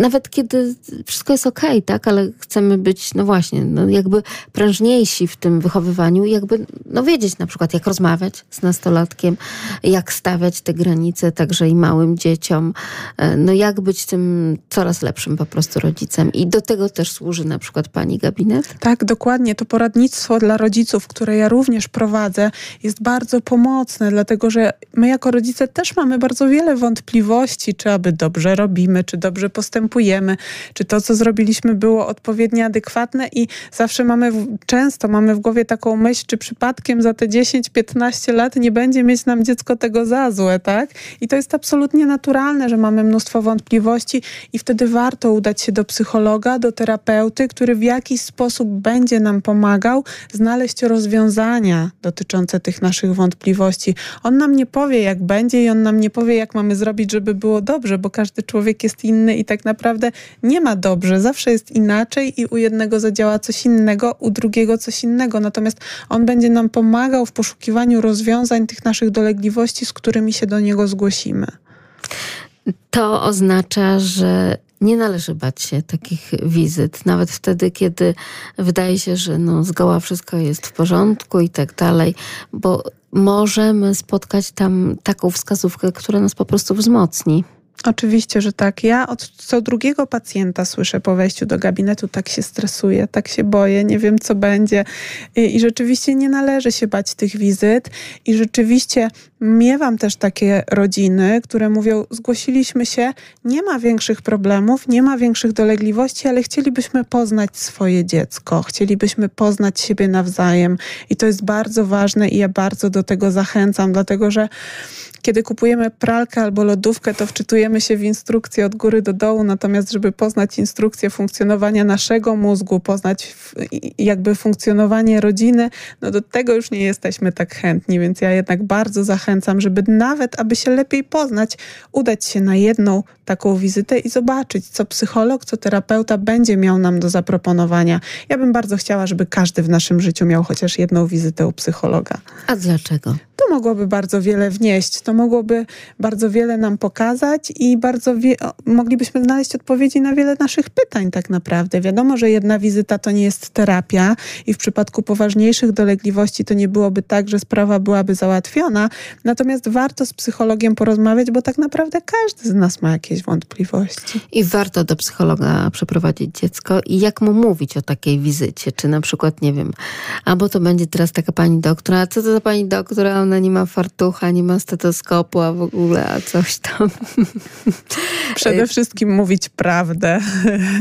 nawet kiedy wszystko jest okej, okay, tak? Ale chcemy być, no właśnie, no jakby prężniejsi w tym wychowywaniu, jakby no wiedzieć na przykład, jak rozmawiać z nastolatkiem, jak stawiać te granice także i małym dzieciom, e, no jak być tym coraz lepszym po prostu rodzicem i do do tego też służy na przykład Pani gabinet? Tak, dokładnie. To poradnictwo dla rodziców, które ja również prowadzę, jest bardzo pomocne, dlatego że my jako rodzice też mamy bardzo wiele wątpliwości, czy aby dobrze robimy, czy dobrze postępujemy, czy to, co zrobiliśmy, było odpowiednio adekwatne i zawsze mamy, często mamy w głowie taką myśl, czy przypadkiem za te 10-15 lat nie będzie mieć nam dziecko tego za złe, tak? I to jest absolutnie naturalne, że mamy mnóstwo wątpliwości i wtedy warto udać się do psychologa, psychologa, do terapeuty, który w jakiś sposób będzie nam pomagał znaleźć rozwiązania dotyczące tych naszych wątpliwości. On nam nie powie, jak będzie i on nam nie powie, jak mamy zrobić, żeby było dobrze, bo każdy człowiek jest inny i tak naprawdę nie ma dobrze. Zawsze jest inaczej i u jednego zadziała coś innego, u drugiego coś innego. Natomiast on będzie nam pomagał w poszukiwaniu rozwiązań tych naszych dolegliwości, z którymi się do niego zgłosimy. To oznacza, że nie należy bać się takich wizyt, nawet wtedy, kiedy wydaje się, że no, zgoła wszystko jest w porządku i tak dalej, bo możemy spotkać tam taką wskazówkę, która nas po prostu wzmocni. Oczywiście, że tak. Ja od co drugiego pacjenta słyszę po wejściu do gabinetu, tak się stresuję, tak się boję, nie wiem co będzie. I, I, rzeczywiście nie należy się bać tych wizyt. I rzeczywiście miewam też takie rodziny, które mówią: Zgłosiliśmy się, nie ma większych problemów, nie ma większych dolegliwości, ale chcielibyśmy poznać swoje dziecko, chcielibyśmy poznać siebie nawzajem. I to jest bardzo ważne i ja bardzo do tego zachęcam, dlatego że kiedy kupujemy pralkę albo lodówkę, to wczytujemy się w instrukcję od góry do dołu, natomiast żeby poznać instrukcję funkcjonowania naszego mózgu, poznać jakby funkcjonowanie rodziny, no do tego już nie jesteśmy tak chętni, więc ja jednak bardzo zachęcam, żeby nawet, aby się lepiej poznać, udać się na jedną taką wizytę i zobaczyć, co psycholog, co terapeuta będzie miał nam do zaproponowania. Ja bym bardzo chciała, żeby każdy w naszym życiu miał chociaż jedną wizytę u psychologa. A dlaczego? To mogłoby bardzo wiele wnieść, to mogłoby bardzo wiele nam pokazać i bardzo moglibyśmy znaleźć odpowiedzi na wiele naszych pytań tak naprawdę. Wiadomo, że jedna wizyta to nie jest terapia i w przypadku poważniejszych dolegliwości to nie byłoby tak, że sprawa byłaby załatwiona, natomiast warto z psychologiem porozmawiać, bo tak naprawdę każdy z nas ma jakieś wątpliwości. I warto do psychologa przeprowadzić dziecko i jak mu mówić o takiej wizycie, czy na przykład, nie wiem, albo to będzie teraz taka pani doktora, co to za pani doktora, ona nie ma fartucha, nie ma stetoskopu, a w ogóle, a coś tam. Przede wszystkim mówić prawdę.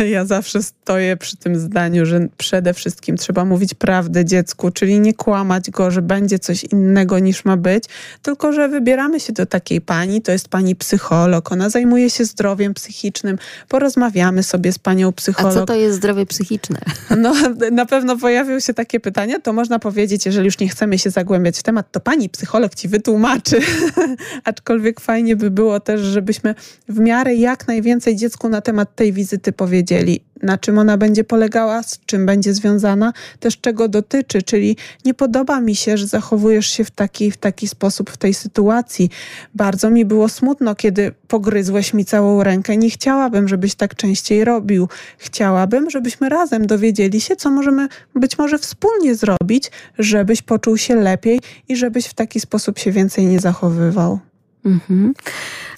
Ja zawsze stoję przy tym zdaniu, że przede wszystkim trzeba mówić prawdę dziecku, czyli nie kłamać go, że będzie coś innego niż ma być, tylko że wybieramy się do takiej pani, to jest pani psycholog, ona zajmuje się zdrowiem psychicznym, porozmawiamy sobie z panią psycholog. A co to jest zdrowie psychiczne? No, na pewno pojawią się takie pytania, to można powiedzieć, jeżeli już nie chcemy się zagłębiać w temat, to pani psycholog ci wytłumaczy. Aczkolwiek fajnie by było też, żebyśmy w miarę jak najwięcej dziecku na temat tej wizyty powiedzieli na czym ona będzie polegała, z czym będzie związana, też czego dotyczy, czyli nie podoba mi się, że zachowujesz się w taki, w taki sposób w tej sytuacji. Bardzo mi było smutno, kiedy pogryzłeś mi całą rękę. Nie chciałabym, żebyś tak częściej robił. Chciałabym, żebyśmy razem dowiedzieli się, co możemy być może wspólnie zrobić, żebyś poczuł się lepiej i żebyś w taki sposób się więcej nie zachowywał. Mhm.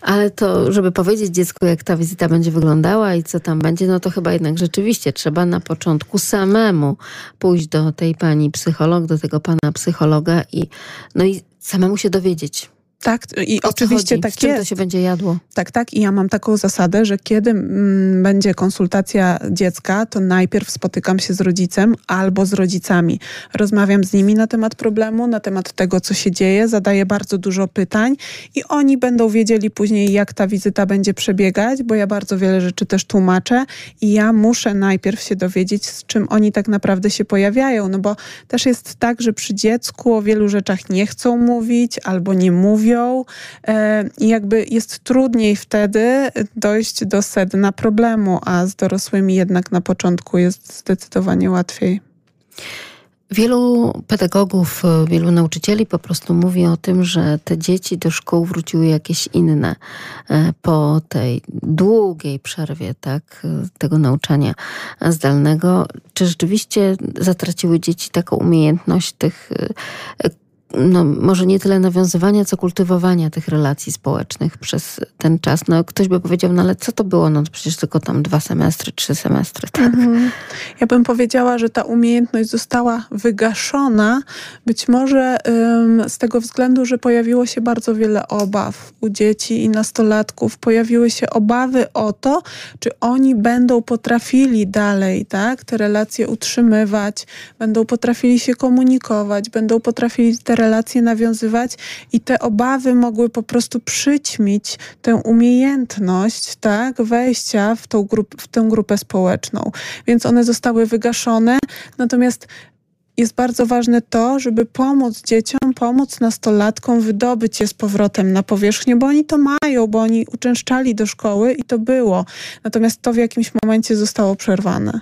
Ale to, żeby powiedzieć dziecku, jak ta wizyta będzie wyglądała i co tam będzie, no to chyba jednak rzeczywiście trzeba na początku samemu pójść do tej pani psycholog, do tego pana psychologa i, no i samemu się dowiedzieć tak, i oczywiście chodzi? tak czym jest. to się będzie jadło? Tak, tak. I ja mam taką zasadę, że kiedy mm, będzie konsultacja dziecka, to najpierw spotykam się z rodzicem albo z rodzicami. Rozmawiam z nimi na temat problemu, na temat tego, co się dzieje, zadaję bardzo dużo pytań i oni będą wiedzieli później, jak ta wizyta będzie przebiegać, bo ja bardzo wiele rzeczy też tłumaczę i ja muszę najpierw się dowiedzieć, z czym oni tak naprawdę się pojawiają, no bo też jest tak, że przy dziecku o wielu rzeczach nie chcą mówić albo nie mówią, e, i jakby jest trudniej wtedy dojść do sedna problemu, a z dorosłymi jednak na początku jest zdecydowanie łatwiej. Wielu pedagogów, wielu nauczycieli po prostu mówi o tym, że te dzieci do szkół wróciły jakieś inne e, po tej długiej przerwie tak, tego nauczania zdalnego. Czy rzeczywiście zatraciły dzieci taką umiejętność tych e, no, może nie tyle nawiązywania, co kultywowania tych relacji społecznych przez ten czas. No, ktoś by powiedział, no ale co to było? No przecież tylko tam dwa semestry, trzy semestry, tak? Mhm. Ja bym powiedziała, że ta umiejętność została wygaszona, być może ym, z tego względu, że pojawiło się bardzo wiele obaw u dzieci i nastolatków. Pojawiły się obawy o to, czy oni będą potrafili dalej, tak, te relacje utrzymywać, będą potrafili się komunikować, będą potrafili te relacje nawiązywać i te obawy mogły po prostu przyćmić tę umiejętność, tak, wejścia w tą, grup, w tę grupę społeczną. Więc one zostały wygaszone, natomiast jest bardzo ważne to, żeby pomóc dzieciom, pomóc nastolatkom wydobyć je z powrotem na powierzchnię, bo oni to mają, bo oni uczęszczali do szkoły i to było. Natomiast to w jakimś momencie zostało przerwane.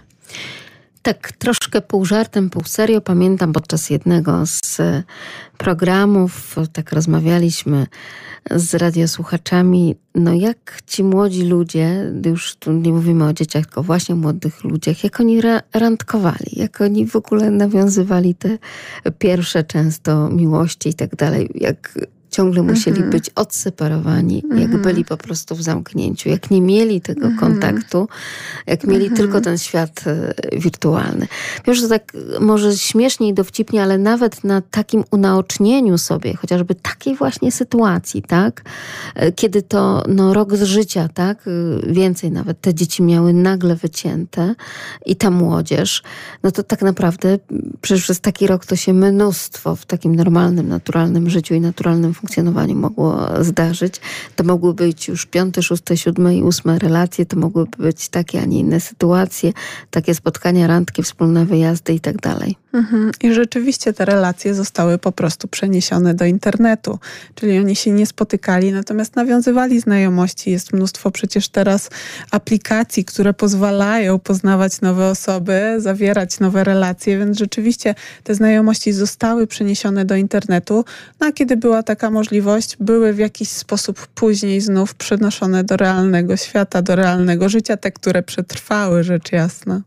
Tak, troszkę pół żartem, pół serio. Pamiętam podczas jednego z programów, tak rozmawialiśmy z radiosłuchaczami, no jak ci młodzi ludzie, już tu nie mówimy o dzieciach, tylko właśnie młodych ludziach, jak oni randkowali, jak oni w ogóle nawiązywali te pierwsze często miłości i tak dalej, jak ciągle musieli -hmm. być odseparowani, -hmm. jak mhm. byli po prostu w zamknięciu, jak nie mieli tego -hmm. kontaktu, jak mieli mhm. tylko ten świat e, wirtualny. Wiem, że tak może śmiesznie i dowcipnie, ale nawet na takim unaocznieniu sobie, chociażby takiej właśnie sytuacji, tak, e, kiedy to no, rok z życia, tak, e, więcej nawet te dzieci miały nagle wycięte i ta młodzież, no to tak naprawdę przecież przez taki rok to się mnóstwo w takim normalnym, naturalnym życiu i naturalnym funkcjonowaniu mogło zdarzyć. To mogły być już piąte, szóste, siódme i ósme relacje, to mogłyby być takie, a nie inne sytuacje, takie spotkania, randki, wspólne wyjazdy i tak dalej. Mhm. I rzeczywiście te relacje zostały po prostu przeniesione do internetu, czyli oni się nie spotykali, natomiast nawiązywali znajomości. Jest mnóstwo przecież teraz aplikacji, które pozwalają poznawać nowe osoby, zawierać nowe relacje, więc rzeczywiście te znajomości zostały przeniesione do internetu. No a kiedy była taka możliwość, były w jakiś sposób później znów przenoszone do realnego świata, do realnego życia, te, które przetrwały, rzecz jasna.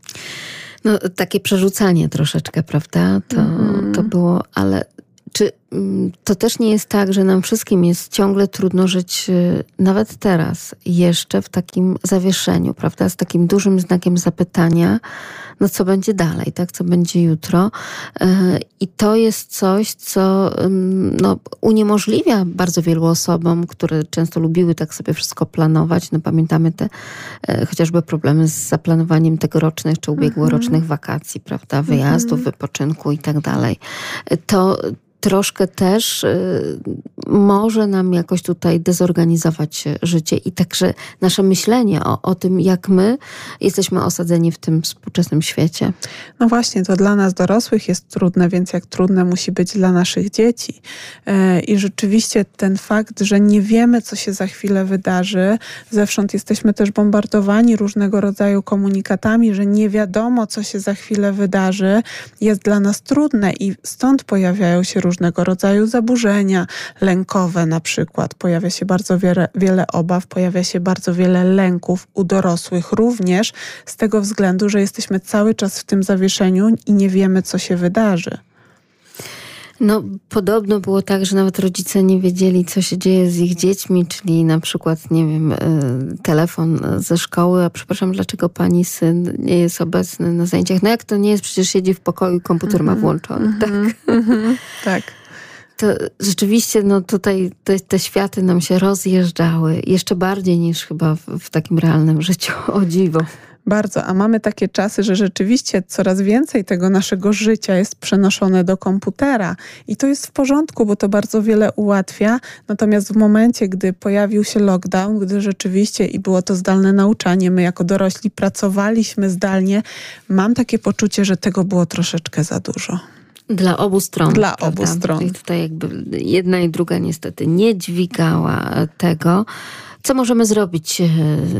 No, takie przerzucanie troszeczkę, prawda? To, mm. to było, ale czy mm, to też nie jest tak, że nam wszystkim jest ciągle trudno żyć, y, nawet teraz, jeszcze w takim zawieszeniu, prawda? Z takim dużym znakiem zapytania, no co będzie dalej, tak? Co będzie jutro? Y, I to jest coś, co no, uniemożliwia bardzo wielu osobom, które często lubiły tak sobie wszystko planować. No pamiętamy te y, chociażby problemy z zaplanowaniem tegorocznych czy ubiegłorocznych mhm. wakacji, prawda? Wyjazdów, mhm. wypoczynku i tak dalej. To troszkę też y, może nam jakoś tutaj dezorganizować życie i także nasze myślenie o, o tym, jak my jesteśmy osadzeni w tym współczesnym świecie. No właśnie, to dla nas dorosłych jest trudne, więc jak trudne musi być dla naszych dzieci. E, I rzeczywiście ten fakt, że nie wiemy, co się za chwilę wydarzy, zewsząd jesteśmy też bombardowani różnego rodzaju komunikatami, że nie wiadomo, co się za chwilę wydarzy, jest dla nas trudne i stąd pojawiają się różne różnego rodzaju zaburzenia lękowe na przykład. Pojawia się bardzo wiele, wiele obaw, pojawia się bardzo wiele lęków u dorosłych również z tego względu, że jesteśmy cały czas w tym zawieszeniu i nie wiemy, co się wydarzy. No, podobno było tak, że nawet rodzice nie wiedzieli, co się dzieje z ich dziećmi, czyli na przykład, nie wiem, e, telefon ze szkoły, a przepraszam, dlaczego pani syn nie jest obecny na zajęciach? No jak to nie jest, przecież siedzi w pokoju i komputer mm -hmm, ma włączony, mm -hmm, tak? Mm -hmm, tak. To rzeczywiście no tutaj te, te, światy nam się rozjeżdżały, jeszcze bardziej niż chyba w, w takim realnym życiu, o dziwo. Bardzo, a mamy takie czasy, że rzeczywiście coraz więcej tego naszego życia jest przenoszone do komputera i to jest w porządku, bo to bardzo wiele ułatwia. Natomiast w momencie, gdy pojawił się lockdown, gdy rzeczywiście i było to zdalne nauczanie, my jako dorośli pracowaliśmy zdalnie, mam takie poczucie, że tego było troszeczkę za dużo. Dla obu stron. Dla prawda? obu stron. Czyli tutaj jakby jedna i druga niestety nie dźwigała tego. Co możemy zrobić e,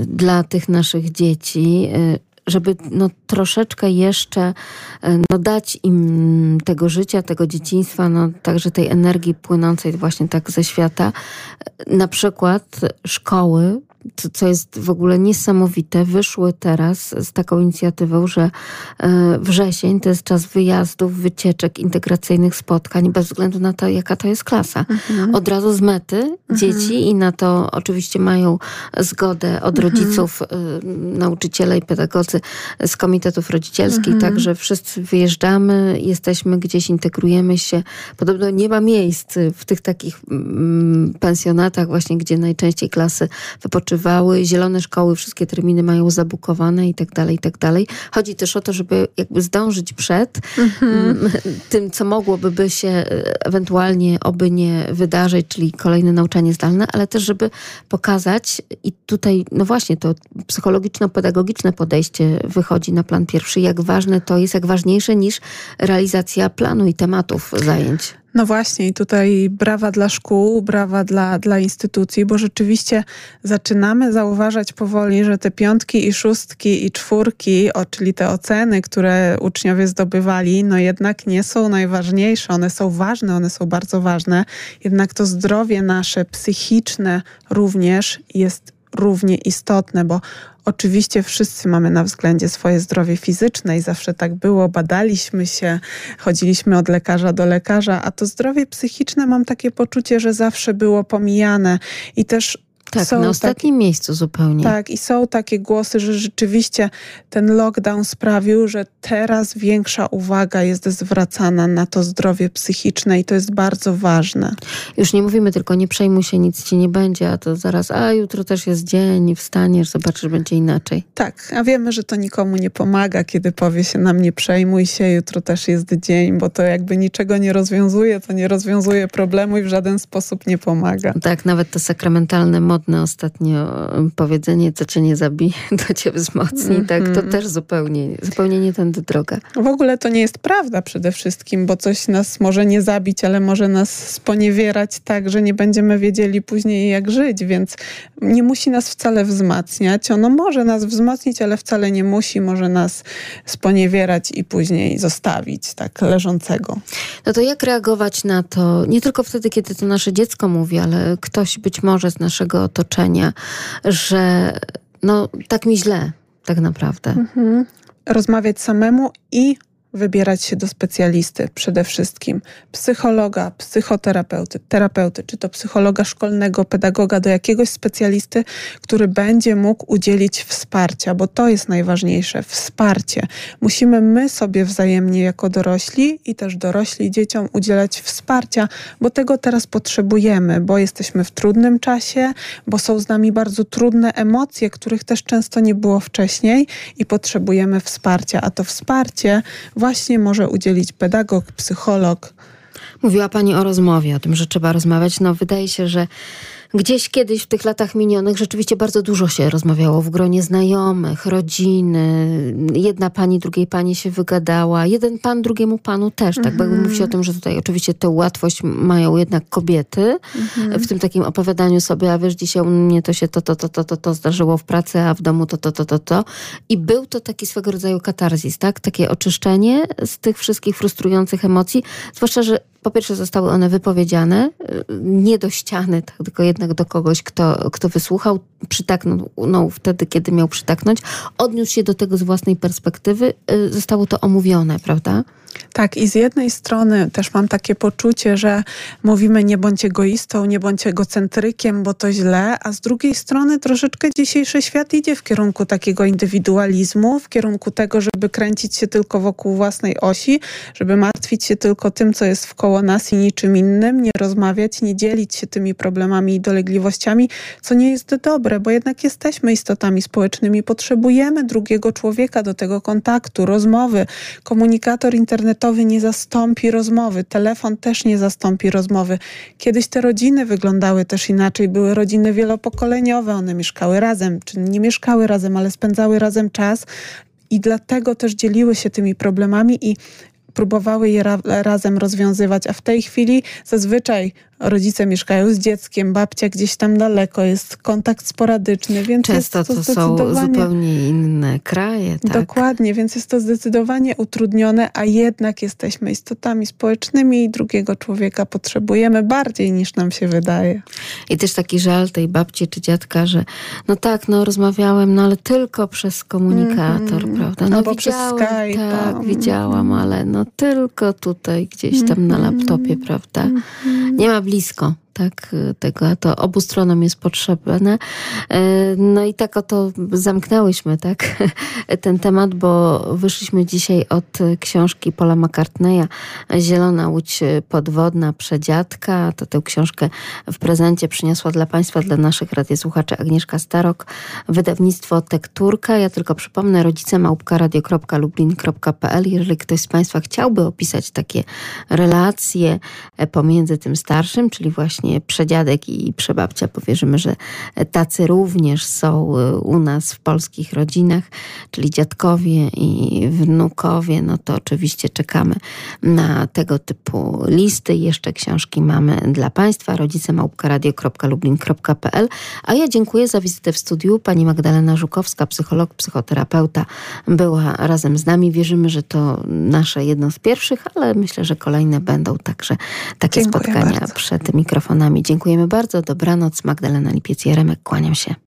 dla tych naszych dzieci, e, żeby no, troszeczkę jeszcze e, no, dać im tego życia, tego dzieciństwa, no, także tej energii płynącej właśnie tak ze świata. Na przykład szkoły co, co jest w ogóle niesamowite, wyszły teraz z taką inicjatywą, że e, wrzesień to jest czas wyjazdów, wycieczek, integracyjnych spotkań, bez względu na to, jaka to jest klasa. Mhm. Od razu z mety mhm. dzieci i na to oczywiście mają zgodę od mhm. rodziców, y, nauczyciele i pedagodzy z komitetów rodzicielskich, mhm. także wszyscy wyjeżdżamy, jesteśmy gdzieś, integrujemy się. Podobno nie ma miejsc w tych takich mm, pensjonatach właśnie, gdzie najczęściej klasy wypoczywają odpoczywały, zielone szkoły, wszystkie terminy mają zabukowane i tak dalej, i tak dalej. Chodzi też o to, żeby jakby zdążyć przed mhm. tym, co mogłoby by się e, ewentualnie oby nie wydarzyć, czyli kolejne nauczanie zdalne, ale też, żeby pokazać i tutaj, no właśnie, to psychologiczno-pedagogiczne podejście wychodzi na plan pierwszy, jak ważne to jest, jak ważniejsze niż realizacja planu i tematów zajęć. No właśnie, i tutaj brawa dla szkół, brawa dla, dla instytucji, bo rzeczywiście zaczynamy zauważać powoli, że te piątki i szóstki i czwórki, o, czyli te oceny, które uczniowie zdobywali, no jednak nie są najważniejsze. One są ważne, one są bardzo ważne, jednak to zdrowie nasze psychiczne również jest równie istotne, bo Oczywiście wszyscy mamy na względzie swoje zdrowie fizyczne i zawsze tak było. Badaliśmy się, chodziliśmy od lekarza do lekarza, a to zdrowie psychiczne mam takie poczucie, że zawsze było pomijane i też tak, są na ostatnim takie, miejscu zupełnie. Tak, i są takie głosy, że rzeczywiście ten lockdown sprawił, że teraz większa uwaga jest zwracana na to zdrowie psychiczne i to jest bardzo ważne. Już nie mówimy tylko, nie przejmuj się, nic ci nie będzie, a to zaraz, a jutro też jest dzień, wstaniesz, zobaczysz, będzie inaczej. Tak, a wiemy, że to nikomu nie pomaga, kiedy powie się nam nie przejmuj się, jutro też jest dzień, bo to jakby niczego nie rozwiązuje, to nie rozwiązuje problemu i w żaden sposób nie pomaga. Tak, nawet to sakramentalne mod modne ostatnio powiedzenie, co cię nie zabije, to cię wzmocni, mm -hmm. tak? To mhm. też zupełnie, zupełnie nie tędy droga. W ogóle to nie jest prawda przede wszystkim, bo coś nas może nie zabić, ale może nas sponiewierać tak, że nie będziemy wiedzieli później jak żyć, więc nie musi nas wcale wzmacniać. Ono może nas wzmocnić, ale wcale nie musi, może nas sponiewierać i później zostawić tak leżącego. No to jak reagować na to, nie tylko wtedy, kiedy to nasze dziecko mówi, ale ktoś być może z naszego otoczenia, że no tak mi źle tak naprawdę. Mhm. Rozmawiać samemu i wybierać się do specjalisty przede wszystkim. Psychologa, psychoterapeuty, terapeuty, czy to psychologa szkolnego, pedagoga, do jakiegoś specjalisty, który będzie mógł udzielić wsparcia, bo to jest najważniejsze wsparcie. Musimy my sobie wzajemnie jako dorośli i też dorośli dzieciom udzielać wsparcia, bo tego teraz potrzebujemy, bo jesteśmy w trudnym czasie, bo są z nami bardzo trudne emocje, których też często nie było wcześniej i potrzebujemy wsparcia, a to wsparcie właśnie może udzielić pedagog, psycholog. Mówiła Pani o rozmowie, o tym, że trzeba rozmawiać. No, wydaje się, że Gdzieś kiedyś w tych latach minionych rzeczywiście bardzo dużo się rozmawiało w gronie znajomych, rodziny. Jedna pani drugiej pani się wygadała, jeden pan drugiemu panu też, tak? Bo jakby mówi się o tym, że tutaj oczywiście tę łatwość mają jednak kobiety mhm. w tym takim opowiadaniu sobie, a wiesz, dzisiaj u mnie to się to, to, to, to, to, to zdarzyło w pracy, a w domu to, to, to, to, to. I był to taki swego rodzaju katarzis, tak? Takie oczyszczenie z tych wszystkich frustrujących emocji, zwłaszcza, że po pierwsze zostały one wypowiedziane, y, nie do ściany, tak, tylko jednak do kogoś, kto, kto wysłuchał, przytaknął no, wtedy, kiedy miał przytaknąć, odniósł się do tego z własnej perspektywy, y, zostało to omówione, prawda? Tak, i z jednej strony też mam takie poczucie, że mówimy nie bądź egoistą, nie bądź egocentrykiem, bo to źle, a z drugiej strony troszeczkę dzisiejszy świat idzie w kierunku takiego indywidualizmu, w kierunku tego, żeby kręcić się tylko wokół własnej osi, żeby martwić się tylko tym, co jest wkoło nas i niczym innym, nie rozmawiać, nie dzielić się tymi problemami i dolegliwościami, co nie jest dobre, bo jednak jesteśmy istotami społecznymi, potrzebujemy drugiego człowieka do tego kontaktu, rozmowy. Komunikator internetowy internetowy nie zastąpi rozmowy, telefon też nie zastąpi rozmowy. Kiedyś te rodziny wyglądały też inaczej, były rodziny wielopokoleniowe, one mieszkały razem, czy nie mieszkały razem, ale spędzały razem czas i dlatego też dzieliły się tymi problemami i próbowały je ra razem rozwiązywać, a w tej chwili zazwyczaj rodzice mieszkają z dzieckiem, babcia gdzieś tam daleko, jest kontakt sporadyczny, więc Często jest to, to są zupełnie inne kraje. Tak? Dokładnie, więc jest to zdecydowanie utrudnione, a jednak jesteśmy istotami społecznymi i drugiego człowieka potrzebujemy bardziej niż nam się wydaje. I też taki żal tej babci czy dziadka, że no tak, no rozmawiałem, no ale tylko przez komunikator, mm prawda? No Albo widziałem, przez Skype. Tak, widziałam, ale no tylko tutaj gdzieś tam na laptopie, prawda? -hmm. Nie ma blisko tak, tego, a to obu stronom jest potrzebne. E, no i tak oto zamknęłyśmy, tak, ten temat, bo wyszliśmy dzisiaj od książki Paula McCartneya Zielona Łódź Podwodna Przedziadka. To tę książkę w prezencie przyniosła dla Państwa, dla naszych radiosłuchaczy Agnieszka Starok, wydawnictwo Tekturka. Ja tylko przypomnę, rodzice małpka radio.lublin.pl. Jeżeli ktoś z Państwa chciałby opisać takie relacje pomiędzy tym starszym, czyli właśnie przedziadek i przebabcia, powierzymy, że tacy również są u nas w polskich rodzinach, czyli dziadkowie i wnukowie, no to oczywiście czekamy na tego typu listy. Jeszcze książki mamy dla Państwa, rodzice małpka.radio.lublin.pl. A ja dziękuję za wizytę w studiu. Pani Magdalena Żukowska, psycholog, psychoterapeuta, była razem z nami. Wierzymy, że to nasze jedno z pierwszych, ale myślę, że kolejne będą także takie Dziękuję spotkania bardzo. przed mikrofonami. Dziękujemy bardzo. Dobranoc. Magdalena Lipiec-Jeremek. Kłaniam się.